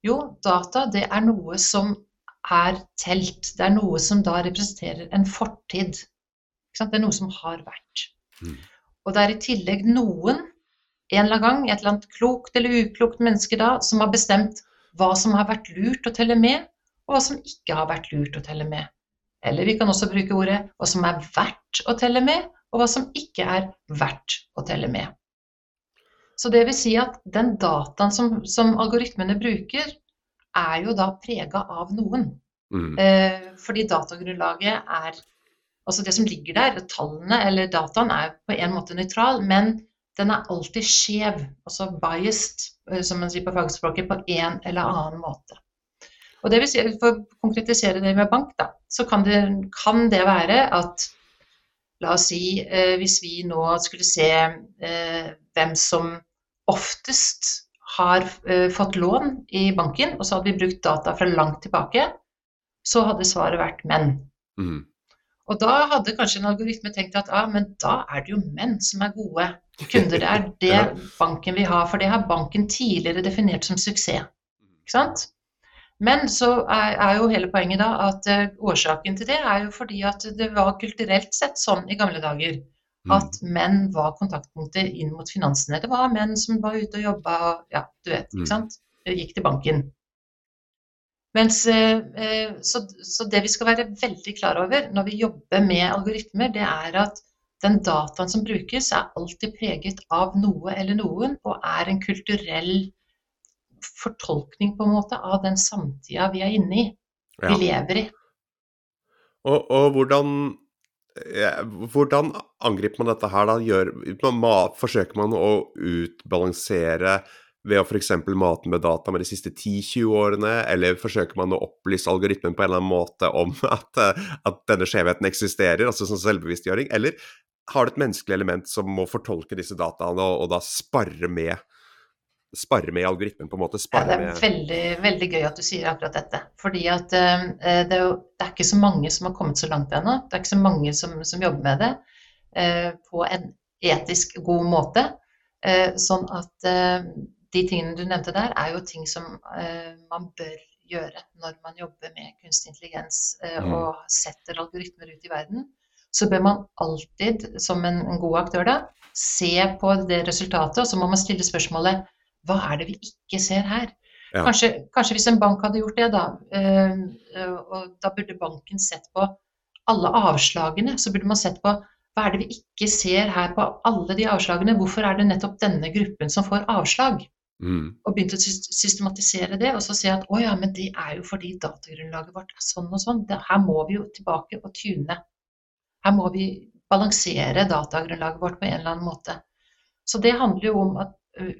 Jo, data det er noe som er telt. Det er noe som da representerer en fortid. Det er noe som har vært. Mm. Og det er i tillegg noen en eller annen gang, et eller annet klokt eller uklokt menneske da, som har bestemt hva som har vært lurt å telle med, og hva som ikke har vært lurt å telle med. Eller vi kan også bruke ordet hva som er verdt å telle med, og hva som ikke er verdt å telle med. Så det vil si at den dataen som, som algoritmene bruker, er jo da prega av noen. Mm. Eh, fordi datagrunnlaget er Altså det som ligger der, tallene eller dataen, er på en måte nøytral, men den er alltid skjev, altså biased, eh, som man sier på fagspråket, på en eller annen måte. Og det vil si, For å konkretisere det med bank, da, så kan det, kan det være at La oss si eh, hvis vi nå skulle se eh, hvem som oftest har eh, fått lån i banken, og så hadde vi brukt data fra langt tilbake, så hadde svaret vært menn. Mm. Og da hadde kanskje en algoritme tenkt at ah, men da er det jo menn som er gode kunder. Det er det banken vil ha, for det har banken tidligere definert som suksess. Ikke sant? Men så er, er, jo hele poenget da at uh, årsaken til det er jo fordi at det var kulturelt sett sånn i gamle dager. At mm. menn var kontaktpunkter inn mot finansene. Det var menn som var ute og jobba, ja, du vet, ikke mm. sant. Gikk til banken. Mens, uh, så, så, det vi skal være veldig klar over når vi jobber med algoritmer, det er at den dataen som brukes, er alltid preget av noe eller noen, og er en kulturell fortolkning på en måte av den samtida vi er inne i, vi ja. lever i. Og, og hvordan, hvordan angriper man dette her, da? Gjør, man, forsøker man å utbalansere ved å f.eks. mate med data med de siste 10-20 årene, eller forsøker man å opplyse algoritmen på en eller annen måte om at, at denne skjevheten eksisterer, altså som selvbevisstgjøring, eller har det et menneskelig element som må fortolke disse dataene og, og da sparre med spare med i algoritmen, på en måte? Ja, det er veldig, veldig, gøy at du sier akkurat dette. Fordi at uh, det, er jo, det, er ikke så mange som har kommet så langt ennå. Det er ikke så mange som, som jobber med det uh, på en etisk god måte. Uh, sånn at de tingene du nevnte der, er jo ting som man bør gjøre når man jobber med kunstig intelligens mm. og setter algoritmer ut i verden. Så bør man alltid, som en, en god aktør, da, se på det resultatet, og så må man stille spørsmålet hva er det vi ikke ser her? Ja. Kanskje, kanskje, hvis en bank hadde gjort det, da, øh, og da burde banken sett på alle avslagene. Så burde man sett på hva er det vi ikke ser her på alle de avslagene? Hvorfor er det nettopp denne gruppen som får avslag? Mm. Og begynt å systematisere det, og så si at å ja, men det er jo fordi datagrunnlaget vårt er sånn og sånn. Her må vi jo tilbake og tune. Her må vi balansere datagrunnlaget vårt på en eller annen måte. Så det handler jo om at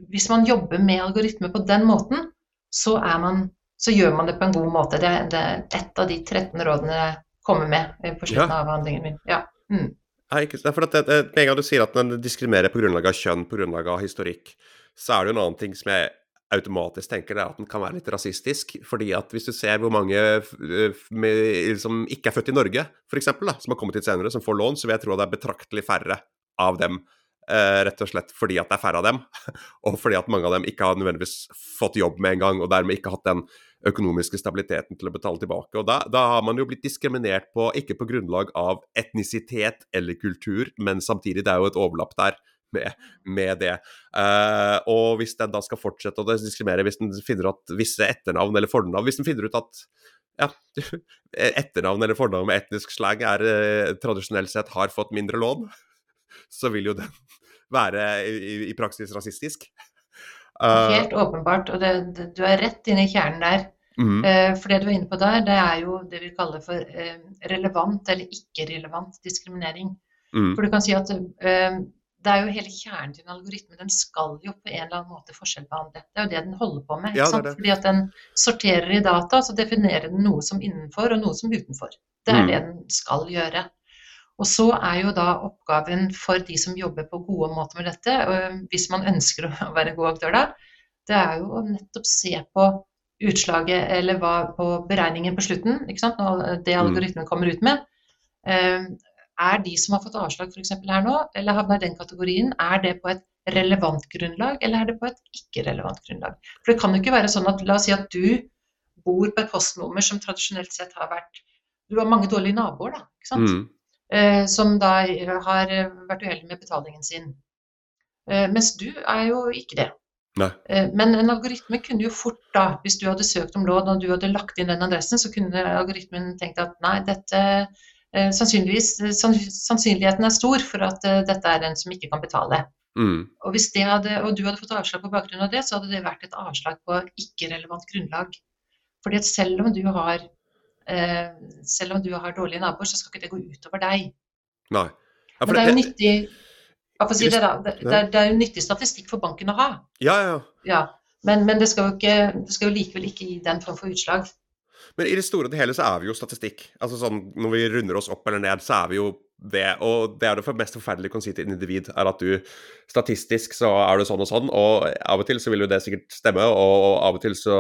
hvis man jobber med algoritmer på den måten, så, man, så, gjør man det på en god måte. Det, det er ett av de 13 rådene jeg kommer med på slutten ja. av avhandlingen min. Ja. Mm. Nei, ikke, for at det, det, Med en gang du sier at den diskriminerer på grunnlag av kjønn, på grunnlag av historikk, så er det en annen ting som jeg automatisk tenker det er at den kan være litt rasistisk. fordi at hvis du ser hvor mange med, som ikke er født i Norge, f.eks., som har kommet hit senere, som får lån, så vil jeg tro at det er betraktelig færre av dem rett og slett fordi at det er færre av dem, og fordi at mange av dem ikke har nødvendigvis fått jobb med en gang, og dermed ikke hatt den økonomiske stabiliteten til å betale tilbake. Og da, da har man jo blitt diskriminert på, ikke på grunnlag av etnisitet eller kultur, men samtidig, det er jo et overlapp der. Med, med det. Uh, og hvis den da skal fortsette å diskriminere, hvis den finner at visse etternavn eller fornavn Hvis den finner ut at ja, etternavn eller fornavn med etnisk slang er uh, tradisjonelt sett har fått mindre lån, så vil jo den være i, i praksis rasistisk. Uh, Helt åpenbart, og det, det, du er rett inne i kjernen der. Mm. Uh, for det du er inne på der, det er jo det vi kaller for uh, relevant eller ikke-relevant diskriminering. Mm. For du kan si at det er jo hele kjernen til en algoritme. Den skal jo på en eller annen måte forskjellbehandle. Det er jo det den holder på med. Ja, det det. Fordi at den sorterer i data, så definerer den noe som innenfor og noe som utenfor. Det er mm. det den skal gjøre. Og så er jo da oppgaven for de som jobber på gode måter med dette, hvis man ønsker å være god aktør da, det er jo å nettopp se på utslaget eller hva på beregningen på slutten, ikke sant? det mm. algoritmen kommer ut med. Er de som har fått avslag f.eks. her nå, eller havna i den kategorien, er det på et relevant grunnlag, eller er det på et ikke-relevant grunnlag? For det kan jo ikke være sånn at la oss si at du bor på et postnummer som tradisjonelt sett har vært Du har mange dårlige naboer, da. ikke sant? Mm. Eh, som da har vært uheldig med betalingen sin. Eh, mens du er jo ikke det. Nei. Eh, men en algoritme kunne jo fort da, hvis du hadde søkt om lån og du hadde lagt inn den adressen, så kunne algoritmen tenkt at nei, dette sannsynligvis, sannsynligheten er stor for at dette er en som ikke kan betale. Mm. Og, hvis hadde, og du hadde fått avslag på bakgrunn av det, så hadde det vært et avslag på ikke-relevant grunnlag. Fordi at selv om du har selv om du har dårlige naboer, så skal ikke det gå utover deg. Nei. Ja, Men det er jo nyttig si. Det, det, er, det, er, jo nyttig statistikk for banken å ha. Ja, ja. ja. Men, men det, skal jo ikke, det skal jo likevel ikke gi den form for utslag. Men i det store og det hele så er vi jo statistikk. Altså sånn, Når vi runder oss opp eller ned, så er vi jo det. Og det er det mest forferdelige du kan si til en individ, er at du statistisk så er du sånn og sånn, og av og til så vil jo det sikkert stemme, og av og til så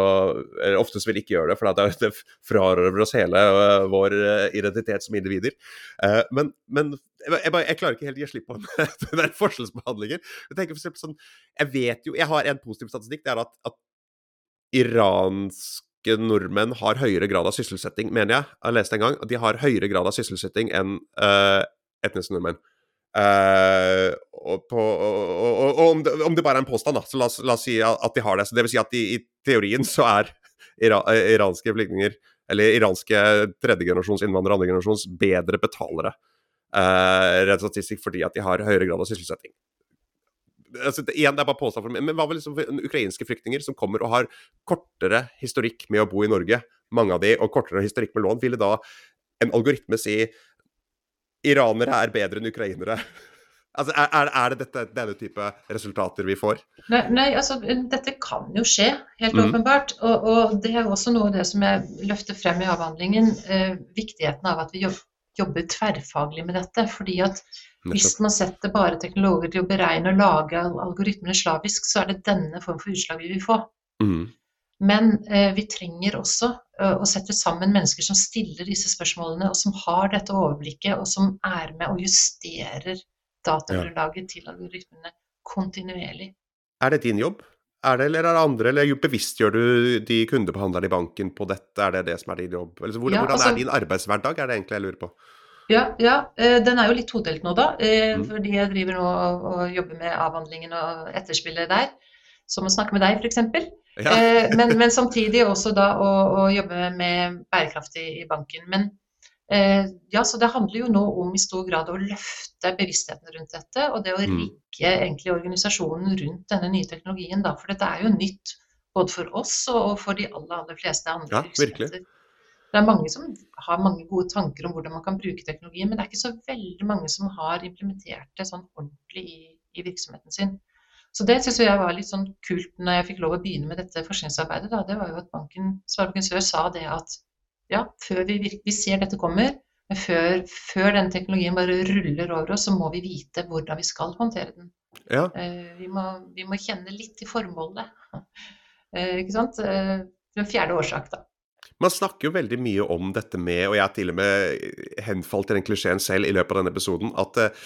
Eller oftest vil ikke gjøre det, for det, det frarøver oss hele uh, vår uh, identitet som individer. Uh, men, men jeg, bare, jeg, klarer ikke helt å gi slipp på den der forskjellsbehandlingen. Jeg tenker for eksempel sånn, jeg vet jo, jeg har en positiv statistikk, det er at, at iransk nordmenn har høyere grad av sysselsetting, mener jeg. Jeg har lest en gang at de har høyere grad av sysselsetting enn uh, etniske nordmenn. Uh, og, på, og, og, og om, det, om, det, bare er en påstand, da, så la oss, la oss si at de har det. Så det vil si at de, i teorien så er ira, iranske flyktninger, eller iranske tredjegenerasjons innvandrere, andregenerasjons, bedre betalere. Uh, rent statistisk fordi at de har høyere grad av sysselsetting altså, igjen, det er bare påstand for meg, men hva med liksom ukrainske flyktninger som kommer og har kortere historikk med å bo i Norge, mange av de, og kortere historikk med lån, ville da en algoritme si iranere er bedre enn ukrainere? Altså, er, er, det dette, denne type resultater vi får? Nei, nei, altså dette kan jo skje, helt mm. åpenbart. Og, og, det er også noe av det som jeg løfter frem i avhandlingen. Eh, viktigheten av at vi jobber tverrfaglig med dette. fordi at hvis man setter bare teknologer til å beregne og lage algoritmene slavisk, så er det denne form for utslag vi vil få. Mm. Men eh, vi trenger også eh, å sette sammen mennesker som stiller disse spørsmålene, og som har dette overblikket, og som er med og justerer datagrunnlaget ja. til algoritmene kontinuerlig. Er det din jobb? Er det, eller er det andre, eller bevisstgjør du de kundebehandlerne i banken på dette? Er det det som er din jobb? Eller, hvordan, ja, altså, er din arbeidshverdag, er det egentlig jeg lurer på? Ja, ja, eh, den er jo litt todelt nå, da. Eh, mm. Fordi jeg driver nå og, og, jobber med avhandlingen og etterspillet der. Som å snakke med deg, f.eks. Ja. Eh, men, men, samtidig også da å, å jobbe med bærekraft i, i banken. Men ja, så det handler jo nå om i stor grad å løfte bevisstheten rundt dette. Og det å mm. rigge egentlig organisasjonen rundt denne nye teknologien, da. For dette er jo nytt både for oss og for de aller, aller fleste andre ja, virksomheter. Virkelig. Det er mange som har mange gode tanker om hvordan man kan bruke teknologien, men det er ikke så veldig mange som har implementert det sånn ordentlig i, i virksomheten sin. Så det syns jeg var litt sånn kult når jeg fikk lov å begynne med dette forskningsarbeidet. Da. Det var jo at banken, Sparebanken Sør sa det at ja, før vi, vi ser dette kommer, men før, før den teknologien bare ruller over oss, så må vi vite hvordan vi skal håndtere den. Ja. Eh, vi, må, vi, må, kjenne litt til formålet. Eh, ikke sant? Eh, en fjerde årsak, da. Man snakker jo veldig mye om dette med, og jeg har til og med henfalt til den klisjeen selv i løpet av denne episoden, at eh,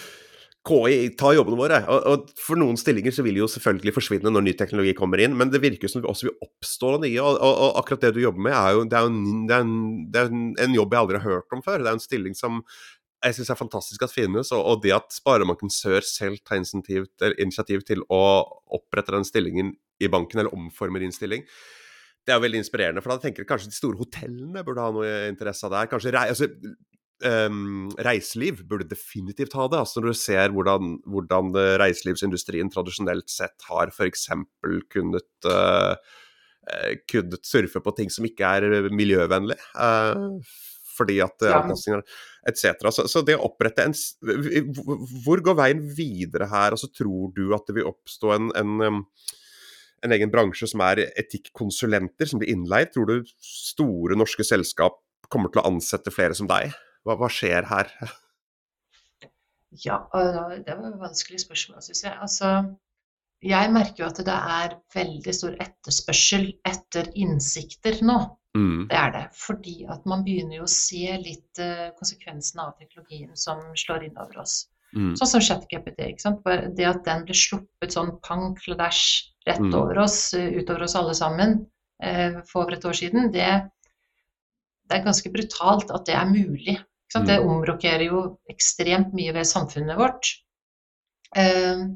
KI tar jobbene våre. Og, og, For noen stillinger så vil jo selvfølgelig forsvinne når ny teknologi kommer inn, men det virker som det også vil oppstå nye. Og, og, og, akkurat det du jobber med, er jo, det er en, det er en, det er en, jobb jeg aldri har hørt om før. Det er en stilling som jeg syns er fantastisk at finnes, og, det at Sparebanken Sør selv tar initiativ, initiativ til å opprette den stillingen i banken, eller omformer din stilling, det er jo veldig inspirerende, for da tenker jeg kanskje de store hotellene burde ha noe interesse av det her. Kanskje altså, um, reiseliv burde definitivt ha det. altså Når du ser hvordan, hvordan reiselivsindustrien tradisjonelt sett har f.eks. kunnet uh, uh, kunnet surfe på ting som ikke er miljøvennlig. Uh, fordi at ja. avkastninger etc. Så, så, det å opprette en Hvor går veien videre her? Altså, tror du at det vil oppstå en, en, en egen bransje som er etikkonsulenter, som blir innleid? Tror du store norske selskap kommer til å ansette flere som deg? Hva, hva skjer her? Ja, det var et vanskelig spørsmål, syns jeg. Altså, jeg merker jo at det er veldig stor etterspørsel etter innsikter nå. Mm. Det er det. Fordi at man begynner jo å se litt uh, konsekvensene av teknologien som slår inn over oss. Mm. Sånn som ChatGPT. Det at den ble sluppet sånn pang kladdæsj rett mm. over oss, uh, utover oss alle sammen, for over et år siden, det, det, er ganske brutalt at det er mulig. Det mm. omrokerer jo ekstremt mye ved samfunnet vårt. Uh,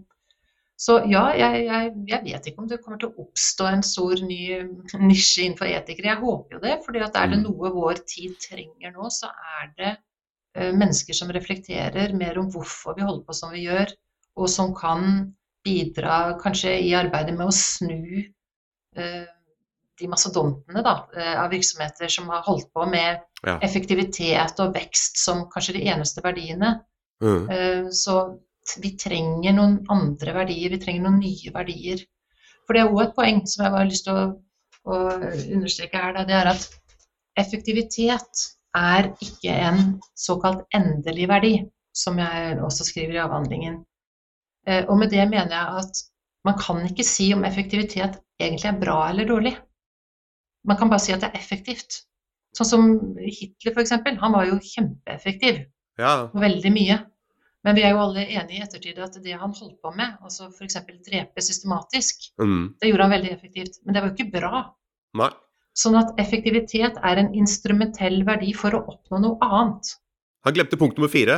så ja, jeg, jeg, jeg, vet ikke om det kommer til å oppstå en stor ny nisje innenfor etikere. Jeg håper jo det, fordi er det mm. noe vår tid trenger nå, så er det uh, mennesker som reflekterer mer om hvorfor vi holder på som vi gjør, og som kan bidra kanskje i arbeidet med å snu uh, de mastodontene da, uh, av virksomheter som har holdt på med ja. effektivitet og vekst som kanskje de eneste verdiene. Mm. så vi trenger noen andre verdier, vi trenger noen nye verdier. For det er òg et poeng som jeg har lyst til å, å understreke her, det er at effektivitet er ikke en såkalt endelig verdi, som jeg også skriver i avhandlingen. Eh, og med det mener jeg at man kan ikke si om effektivitet egentlig er bra eller dårlig. Man kan bare si at det er effektivt. Sånn som Hitler, f.eks. Han var jo kjempeeffektiv. Ja. Veldig mye. Men vi er jo alle enige i ettertid at det han holdt på med, altså f.eks. drepe systematisk, mm. det gjorde han veldig effektivt. Men det var jo ikke bra. Nei. Sånn at effektivitet er en instrumentell verdi for å oppnå noe annet. Han glemte punkt nummer fire.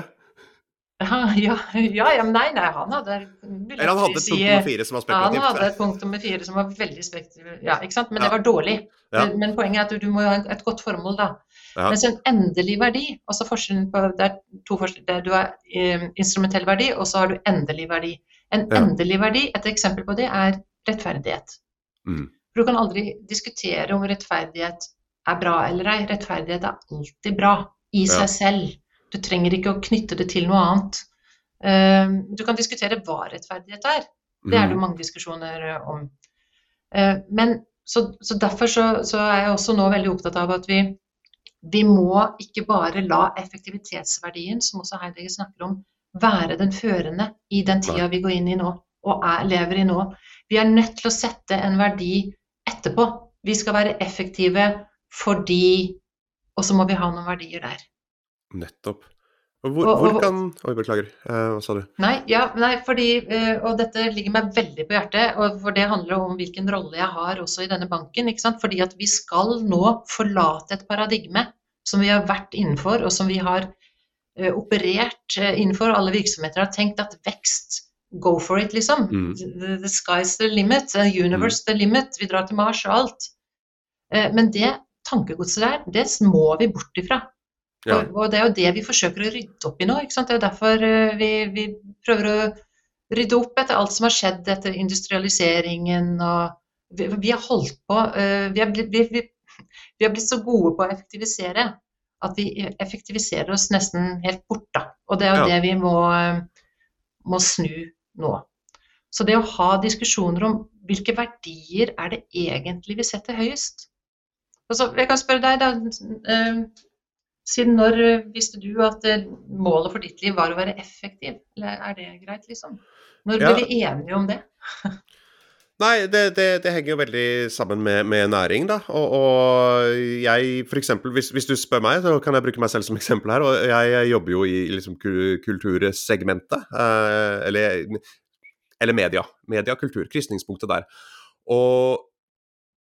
Ja, ja, ja, nei, nei, han hadde Eller han hadde et punkt nummer fire som var spekulativt. Han hadde et punkt nummer fire som var veldig spekulativt, ja, ikke sant? men det var dårlig. Men, poenget er at du, må ha et godt formål, da. Mens en endelig verdi, altså forskjellen på det er to forskjeller, Du har eh, instrumentell verdi, og så har du endelig verdi. En endelig verdi, et eksempel på det, er rettferdighet. Mm. For du kan aldri diskutere om rettferdighet er bra eller ei. Rettferdighet er alltid bra i seg selv. Du trenger ikke å knytte det til noe annet. Uh, du kan diskutere hva rettferdighet er. Det er det mm. mange diskusjoner om. Uh, men så, så derfor så, så, er jeg også nå veldig opptatt av at vi vi må ikke bare la effektivitetsverdien, som også Heidegger snakker om, være den førende i den tida vi går inn i nå og er, lever i nå. Vi er nødt til å sette en verdi etterpå. Vi skal være effektive fordi Og så må vi ha noen verdier der. Nettopp. Hvor, og, hvor kan Oi, beklager. Eh, hva sa du? Nei, ja, nei, fordi eh, Og dette ligger meg veldig på hjertet, og for det handler om hvilken rolle jeg har også i denne banken. ikke sant? Fordi at vi skal nå forlate et paradigme som vi har vært innenfor, og som vi har uh, operert innenfor. Alle virksomheter har tenkt at vekst Go for it, liksom. Mm. The, sky's the limit. The universe mm. the limit. Vi drar til Mars og alt. Men det tankegodset der, det må vi bort ifra. Ja. Og, og, det er jo det vi forsøker å rydde opp i nå. ikke sant? Det er jo derfor uh, vi, vi, prøver å rydde opp etter alt som har skjedd etter industrialiseringen og Vi, vi har holdt på uh, vi, har blitt, vi, vi, har blitt, så gode på å effektivisere at vi effektiviserer oss nesten helt bort. da. Og det er jo ja. det vi må, må snu nå. Så det å ha diskusjoner om hvilke verdier er det egentlig vi setter høyest? Altså, jeg kan spørre deg, da. Siden når eh, visste du at eh, målet for ditt liv var å være effektiv? Eller er det greit, liksom? Når ble ja. vi enige om det? Nei, det, det, det, henger jo veldig sammen med, med næring, da. Og, og jeg, for eksempel, hvis, hvis, du spør meg, så kan jeg bruke meg selv som eksempel her. Og jeg, jeg jobber jo i liksom, kultursegmentet. Eh, eller, eller media. Media, kultur. Krysningspunktet der. Og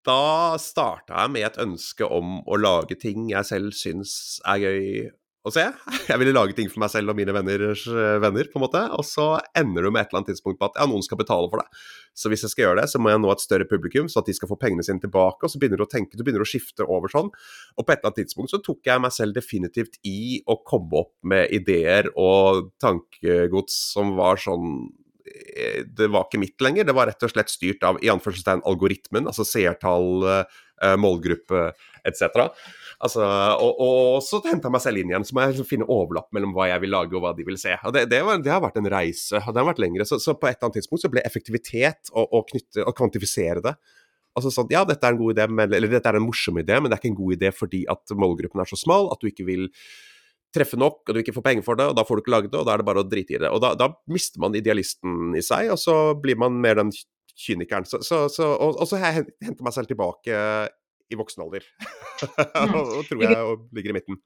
da starta jeg med et ønske om å lage ting jeg selv syns er gøy å se. Jeg ville lage ting for meg selv og mine venners eh, venner, på en måte. Og så ender du med et eller annet tidspunkt på at ja, noen skal betale for det. Så hvis jeg skal gjøre det, så må jeg nå et større publikum, så at de skal få pengene sine tilbake. Og så begynner du å tenke, du begynner å skifte over sånn. Og på et eller annet tidspunkt så tok jeg meg selv definitivt i å komme opp med ideer og tankegods som var sånn det var ikke mitt lenger. Det var rett og slett styrt av i anførselstegn algoritmen, altså seertall, eh, målgruppe etc. Altså, og, og, så henta jeg meg selv inn igjen, så må jeg liksom finne overlapp mellom hva jeg vil lage og hva de vil se. Og Det, det, var, det har vært en reise, og det har vært lengre. Så, så, på et eller annet tidspunkt så ble effektivitet å kvantifisere det Altså sånn, Ja, dette er en god idé, men, eller dette er en morsom idé, men det er ikke en god idé fordi at målgruppen er så smal at du ikke vil treffe nok, og du ikke får penger for det, og da får du ikke laget det, og da er det bare å drite i det. Og da, da mister man idealisten i seg, og så blir man mer den kynikeren. Så, så, så, og, og, så har jeg henta meg selv tilbake i voksen alder. Mm. og, og tror jeg og ligger i midten.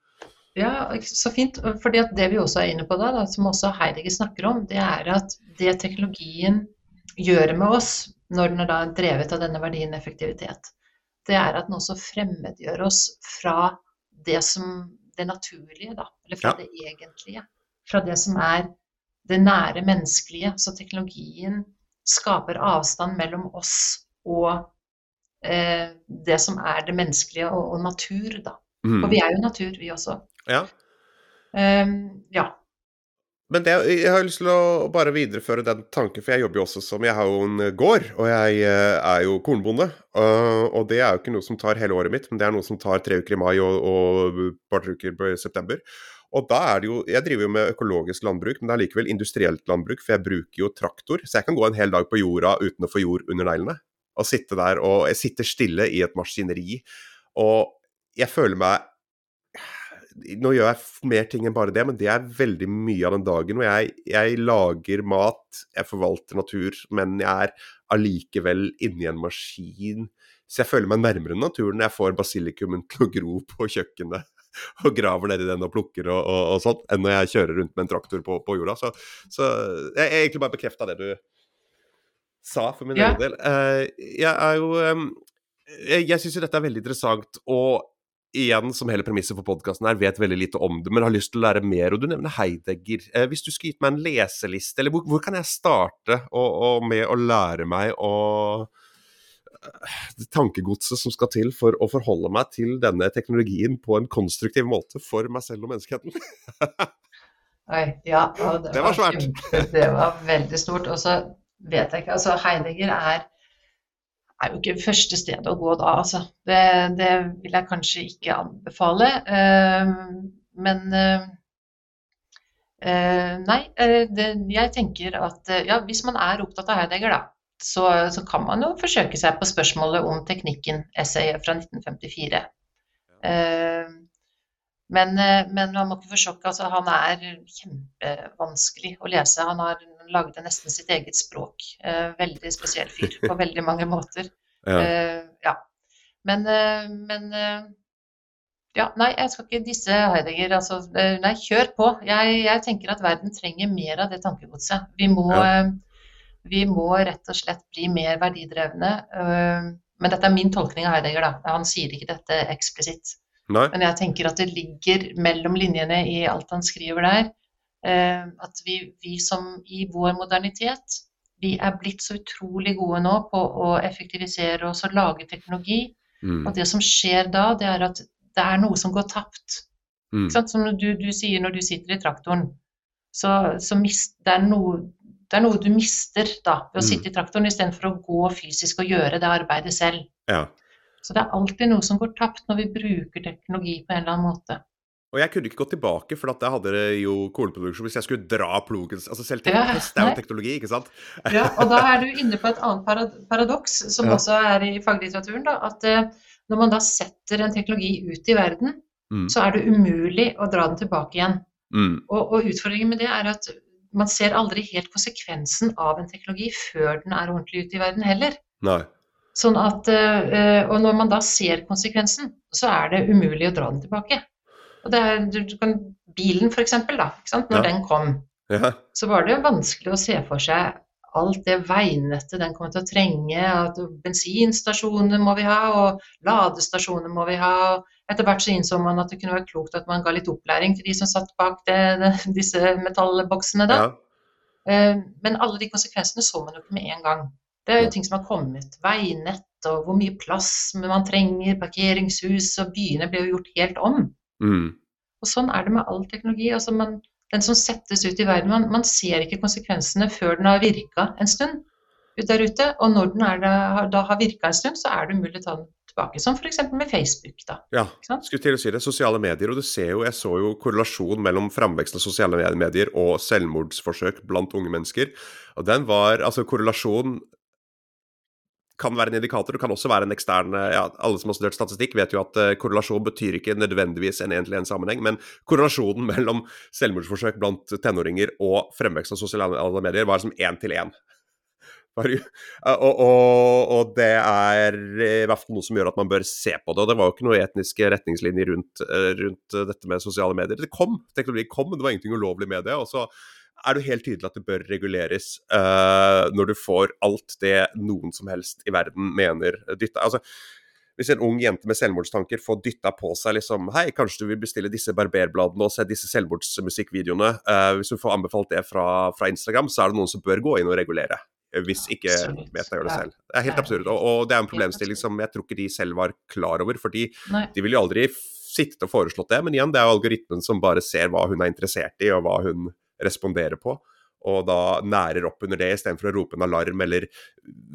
Ja, så fint. fordi Det vi også er inne på da, da som også Heidegger snakker om, det er at det teknologien gjør med oss, når den er da drevet av denne verdien effektivitet, det er at den også fremmedgjør oss fra det som det naturlige, da. Eller fra ja. det egentlige. Fra det som er det nære menneskelige. Så teknologien skaper avstand mellom oss og eh, det som er det menneskelige og, og natur, da. Mm. Og vi er jo natur, vi også. Ja. Um, ja. Men det, jeg har lyst til å bare videreføre den tanken, for jeg jobber jo også som Jeg har jo en gård, og jeg eh, er jo kornbonde. Og det er jo ikke noe som tar hele året mitt, men det er noe som tar tre uker i mai og et par uker i september. Og da er det jo Jeg driver jo med økologisk landbruk, men det er likevel industrielt landbruk, for jeg bruker jo traktor. Så jeg kan gå en hel dag på jorda uten å få jord under neglene. Og sitte der og Jeg sitter stille i et maskineri, og jeg føler meg nå gjør jeg mer ting enn bare det, men det er veldig mye av den dagen. Og jeg, jeg lager mat, jeg forvalter natur, men jeg er allikevel inni en maskin. Så jeg føler meg nærmere naturen jeg får basilikumen til å gro på kjøkkenet og graver nedi den og plukker og, og, og sånt, enn når jeg kjører rundt med en traktor på, på jorda. Så, så jeg, jeg egentlig bare bekrefta det du sa for min ja. egen del. Uh, jeg er jo um, Jeg, jeg syns jo dette er veldig interessant. og igjen, som hele premisset for podkasten her, vet veldig lite om det, men har lyst til å lære mer. Og du nevner Heidegger. Eh, hvis du skulle gitt meg en leseliste, eller hvor, hvor kan jeg starte og, og med å lære meg å det eh, tankegodset som skal til for å forholde meg til denne teknologien på en konstruktiv måte for meg selv og menneskeheten. Oi, ja, det, det, var svært. Det var veldig stort. Og så vet jeg ikke Altså, Heidegger er er jo ikke første sted å gå da, altså. Det, det vil jeg kanskje ikke anbefale. Uh, men uh, Nei, det, jeg tenker at ja, hvis man er opptatt av Heidegger, da, så, så, kan man jo forsøke seg på spørsmålet om teknikken, essayet fra 1954. Men, men, man må ikke forsjokke. Altså, han er kjempevanskelig å lese. Han har lagde nesten sitt eget språk. Eh, veldig spesiell fyr på veldig mange måter. Ja. Eh, ja. Men, eh, men ja, nei, jeg skal ikke disse Heidegger. Altså, nei, kjør på. Jeg, jeg, tenker at verden trenger mer av det tankegodset. Vi må, ja. vi må rett og slett bli mer verdidrevne. Men dette er min tolkning av Heidegger. da. Han sier ikke dette eksplisitt. Men jeg tenker at det ligger mellom linjene i alt han skriver der. Eh, at vi, vi, som i vår modernitet, vi er blitt så utrolig gode nå på å effektivisere oss og lage teknologi. Mm. Og det som skjer da, det er at det er noe som går tapt. Mm. Som du, du, sier når du sitter i traktoren. Så, så mist, det, er noe, det, er noe, du mister da ved å mm. sitte i traktoren istedenfor å gå fysisk og gjøre det arbeidet selv. Ja. Så det er alltid noe som går tapt når vi bruker teknologi på en eller annen måte. Og jeg kunne ikke gått tilbake, for da hadde det jo kornproduksjon hvis jeg skulle dra plogen Altså selv teknologi, det er jo teknologi, ikke sant? ja, og da er du inne på et annet paradoks, som ja. også er i faglitteraturen, da, at eh, når man da setter en teknologi ut i verden, mm. så er det umulig å dra den tilbake igjen. Mm. Og, og, utfordringen med det er at man ser aldri helt konsekvensen av en teknologi før den er ordentlig ute i verden heller. Nei. Sånn at, eh, og når man da ser konsekvensen, så er det umulig å dra den tilbake. Og det er, du, kan, bilen f.eks., da. Når ja. den kom, ja. så var det vanskelig å se for seg alt det veinettet den kommer til å trenge. at Bensinstasjoner må vi ha, og ladestasjoner må vi ha. Etter hvert så innså man at det kunne være klokt at man ga litt opplæring til de som satt bak det, det, disse metallboksene. da. Ja. Eh, men alle de konsekvensene så man jo ikke med en gang. Det er jo ting som har kommet. Veinett og hvor mye plass man trenger, parkeringshus, og byene ble jo gjort helt om. Mm. Og sånn er det med all teknologi. Altså man, den som settes ut i verden. Man, man ser ikke konsekvensene før den har virka en stund ut der ute. Og når den er, da har virka en stund, så er det umulig å ta den tilbake. Som f.eks. med Facebook. da. Ja, skulle til å si det. Sosiale medier. Og du ser jo, jeg så jo korrelasjon mellom framveksten av sosiale medier og selvmordsforsøk blant unge mennesker. Og den var Altså, korrelasjon kan være en indikator, det kan også være en ekstern ja, Alle som har studert statistikk, vet jo at uh, korrelasjon betyr ikke nødvendigvis en én-til-én-sammenheng, men korrelasjonen mellom selvmordsforsøk blant tenåringer og fremvekst av sosiale medier var som én til én. Og, og, og, det er i hvert fall noe som gjør at man bør se på det. og Det var jo ikke noen etniske retningslinjer rundt, eh, rundt dette med sosiale medier. Det kom, teknologi kom, men det var ingenting ulovlig med det. og så er det helt tydelig at det bør reguleres uh, når du får alt det noen som helst i verden mener dytta. Altså, hvis en ung jente med selvmordstanker får dytta på seg liksom Hei, kanskje du vil bestille disse barberbladene og se disse selvmordsmusikkvideoene. Uh, hvis du får anbefalt det fra, fra, Instagram, så er det noen som bør gå inn og regulere. Hvis ikke Meta gjør det selv. Det er helt absurd. Og, og, det er en problemstilling som jeg tror ikke de selv var klar over. fordi Nei. de vil jo aldri sittet og foreslått det, men igjen, det er jo algoritmen som bare ser hva hun er interessert i, og hva hun responderer på. Og da nærer opp under det, istedenfor å rope en alarm eller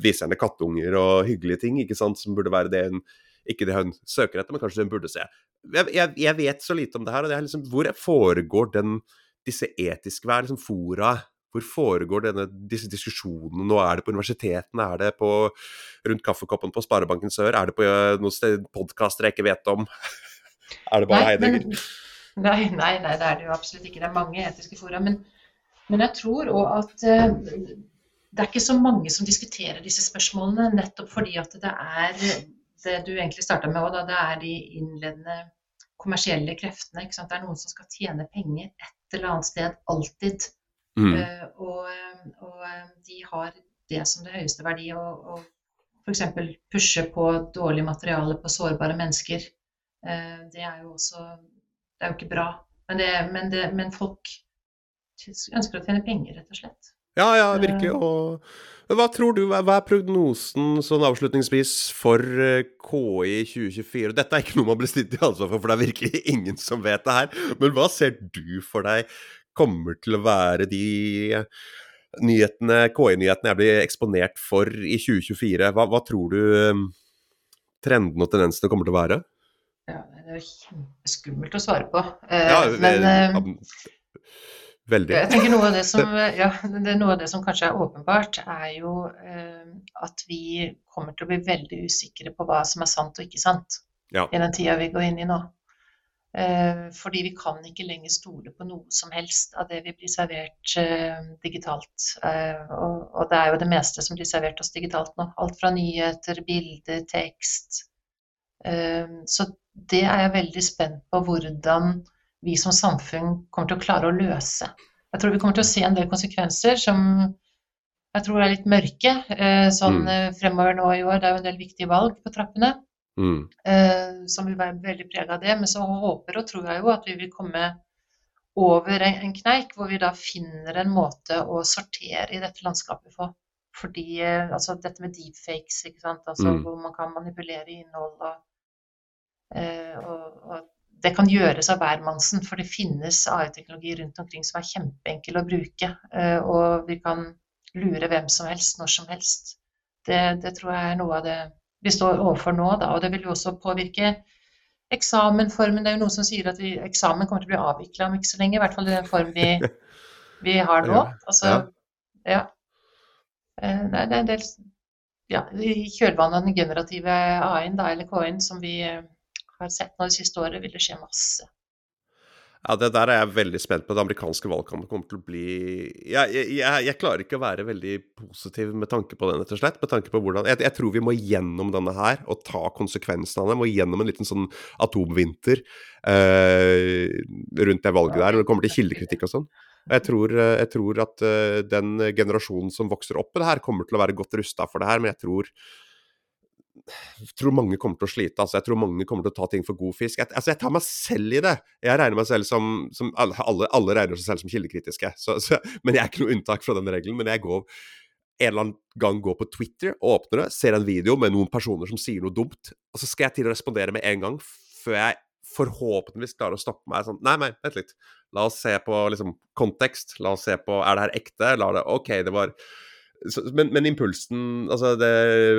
vise henne kattunger og hyggelige ting, ikke sant, som burde være det hun ikke det hun søker etter, men kanskje hun burde se. Jeg, jeg, jeg, vet så lite om det her, og det er liksom Hvor foregår den, disse etiske Hva er liksom fora Hvor foregår denne, disse diskusjonene nå? Er det på universitetene? Er det på, rundt kaffekoppen på Sparebanken Sør? Er det på uh, noen podkaster jeg ikke vet om? er det bare Heidegger? Nei, nei, nei, det er det jo absolutt ikke. Det er mange etiske fora. Men, men jeg tror òg at uh, det er ikke så mange som diskuterer disse spørsmålene, nettopp fordi at det er det du egentlig starta med òg, det er de innledende kommersielle kreftene. Det er noen som skal tjene penger et eller annet sted, alltid. Mm. Uh, og, og, de har det som det høyeste verdi. Og, og f.eks. pushe på dårlig materiale på sårbare mennesker. Uh, det er jo også det er jo ikke bra. Men, det, men, det, men, folk ønsker å tjene penger, rett og slett. Ja, ja, virkelig. Eh. Og hva tror du, hva er prognosen sånn avslutningsvis for eh, KI 2024? Dette er ikke noe man blir stilt i ansvar for, for det er virkelig ingen som vet det her. Men hva ser du for deg kommer til å være de nyhetene, KI-nyhetene jeg blir eksponert for i 2024? Hva, hva tror du trendene trenden og tendensene kommer til å være? Ja, det er jo kjempeskummelt å svare på. Eh, ja, men eh, Veldig. Jeg tenker noe av, det som, ja, det noe av det som kanskje er åpenbart, er jo eh, at vi kommer til å bli veldig usikre på hva som er sant og ikke sant ja. i den tida vi går inn i nå. Eh, fordi vi kan ikke lenger stole på noe som helst av det vi blir servert digitalt. Eh, og, og, det er jo det meste som blir servert oss digitalt nå. Alt fra nyheter, bilder, tekst. Så det er jeg veldig spent på hvordan vi som samfunn kommer til å klare å løse. Jeg tror vi kommer til å se en del konsekvenser som jeg tror er litt mørke eh, sånn mm. Eh, fremover nå i år. Det er jo en del viktige valg på trappene mm. Eh, som vil være veldig prega av det. Men så håper og tror jeg jo at vi vil komme over en kneik hvor vi da finner en måte å sortere i dette landskapet på. Fordi altså dette med deepfakes, ikke sant? Altså, mm. hvor man kan manipulere innhold og Eh, og, og, det kan gjøres av hvermannsen, for det finnes AI-teknologi rundt omkring som er kjempeenkel å bruke. Eh, og vi kan lure hvem som helst når som helst. Det, det tror jeg er noe av det vi står overfor nå, da. Og det vil jo også påvirke eksamenformen. Det er jo noen som sier at vi, eksamen kommer til å bli avvikla om ikke så lenge. I hvert fall i den form vi, vi har nå. Altså, ja. Eh, det er en del ja, I kjølvannet av den generative AI-en, eller KI-en, som vi har sett nå det siste året, vil det skje masse. Ja, Det der er jeg veldig spent på. Det amerikanske valgkampen kommer til å bli jeg, jeg, jeg, klarer ikke å være veldig positiv med tanke på den, rett og slett. Med tanke på hvordan jeg, jeg, tror vi må gjennom denne her og ta konsekvensene av det. Må gjennom en liten sånn atomvinter eh, rundt det valget der, når det kommer til kildekritikk og sånn. Jeg tror, jeg tror at uh, den generasjonen som vokser opp med det her, kommer til å være godt rusta for det her, men jeg tror tror mange kommer til å slite. altså Jeg tror mange kommer til å ta ting for god fisk. Jeg, altså jeg tar meg selv i det. Jeg regner meg selv som, som alle, alle, regner seg selv som kildekritiske. Så, så, men jeg er ikke noe unntak fra den regelen. Men jeg går en eller annen gang går på Twitter, og åpner det, ser en video med noen personer som sier noe dumt, og så skal jeg til å respondere med en gang, før jeg forhåpentligvis klarer å stoppe meg sånn Nei, nei, vent litt. La oss se på liksom, kontekst. La oss se på Er det her ekte? La det OK, det var men, men, impulsen, altså det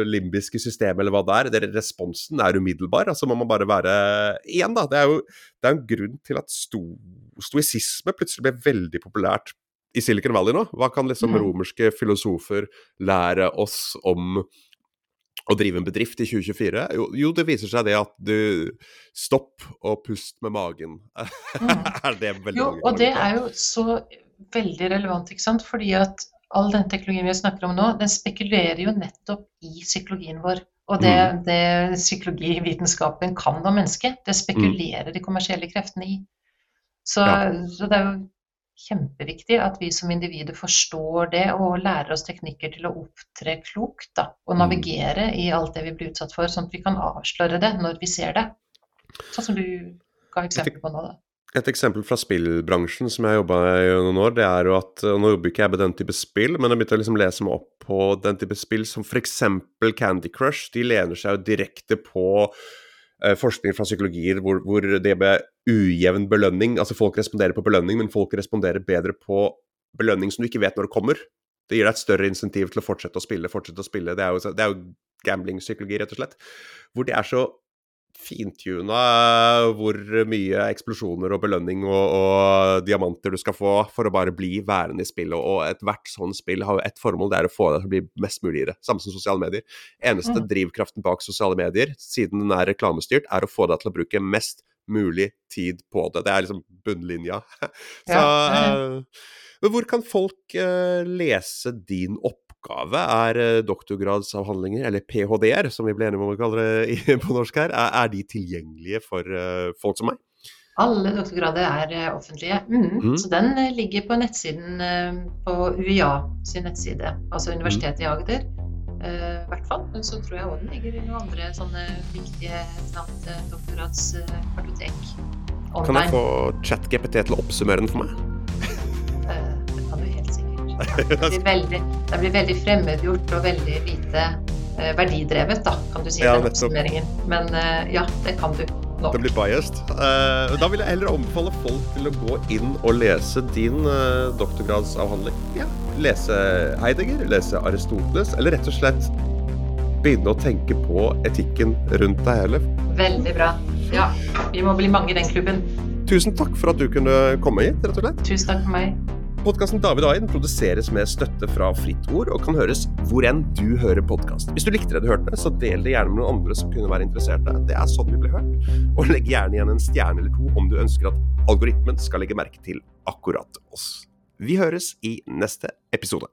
limbiske systemet eller hva det er, det, responsen er umiddelbar. Altså må man bare være Igjen, da. Det er jo det er en grunn til at sto, stoisisme plutselig ble veldig populært i Silicon Valley nå. Hva kan liksom mm. romerske filosofer lære oss om å drive en bedrift i 2024? Jo, jo, det viser seg det at du Stopp og pust med magen. Mm. er det veldig jo, Og det er jo så veldig relevant, ikke sant. Fordi at all den teknologien vi snakker om nå, den spekulerer jo nettopp i psykologien vår. Og det, mm. det psykologivitenskapen kan om mennesket, det spekulerer mm. de kommersielle kreftene i. Så, ja. så, det er jo kjempeviktig at vi som individer forstår det og lærer oss teknikker til å opptre klokt da, og mm. navigere mm. i alt det vi blir utsatt for, sånn at vi kan avsløre det når vi ser det. Sånn som du ga eksempel på nå. da. Et eksempel fra spillbransjen som jeg har jobba i noen år, det er jo at og Nå jobber ikke jeg med den type spill, men jeg begynte å liksom lese meg opp på den type spill som f.eks. Candy Crush. De lener seg jo direkte på eh, forskning fra psykologier hvor, hvor, det med ujevn belønning Altså folk responderer på belønning, men folk responderer bedre på belønning som du ikke vet når det kommer. Det gir deg et større insentiv til å fortsette å spille, fortsette å spille. Det er jo, det er jo gambling-psykologi, rett og slett. Hvor det er så fintuna hvor mye eksplosjoner og belønning og, og, diamanter du skal få for å bare bli værende i spillet. Og ethvert sånt spill har jo ett formål, det er å få deg til å bli mest mulig i det. Samme som sosiale medier. Eneste mm. drivkraften bak sosiale medier, siden den er reklamestyrt, er å få deg til å bruke mest mulig tid på det. Det er liksom bunnlinja. Så ja. uh, Hvor kan folk uh, lese din opp? Oppgave er eh, doktorgradsavhandlinger, eller ph.d.-er, som vi ble enige om å kalle det på norsk her, er, de tilgjengelige for eh, folk som meg? Alle doktorgrader er eh, offentlige. Mm. Mm. Så den ligger på nettsiden på UiA sin nettside, altså mm. Universitetet i Agder. I hvert fall. Men så tror jeg òg den ligger i noen andre sånne viktige doktorgradskartotek. Kan jeg få ChatGPT til å oppsummere den for meg? Det blir veldig, det blir veldig fremmedgjort og veldig lite eh, verdidrevet, da, kan du si, ja. Men eh, ja, det kan du. Nå. Det blir biased. Uh, da vil jeg heller anbefale folk til å gå inn og lese din doktorgradsavhandling. Ja. Lese Heidegger, lese Aristoteles, eller rett og slett begynne å tenke på etikken rundt deg hele. Veldig bra. Ja, vi må bli mange i den klubben. Tusen takk for at du kunne komme hit, rett og slett. Tusen takk for meg. Podkasten David Aiden produseres med støtte fra Fritt Ord og kan høres hvor enn du hører podkast. Hvis du likte det du hørte, så del det gjerne med noen andre som kunne være interesserte. Det er sånn vi blir hørt. Og legg gjerne igjen en stjerne eller to om du ønsker at algoritmen skal legge merke til akkurat oss. Vi høres i neste episode.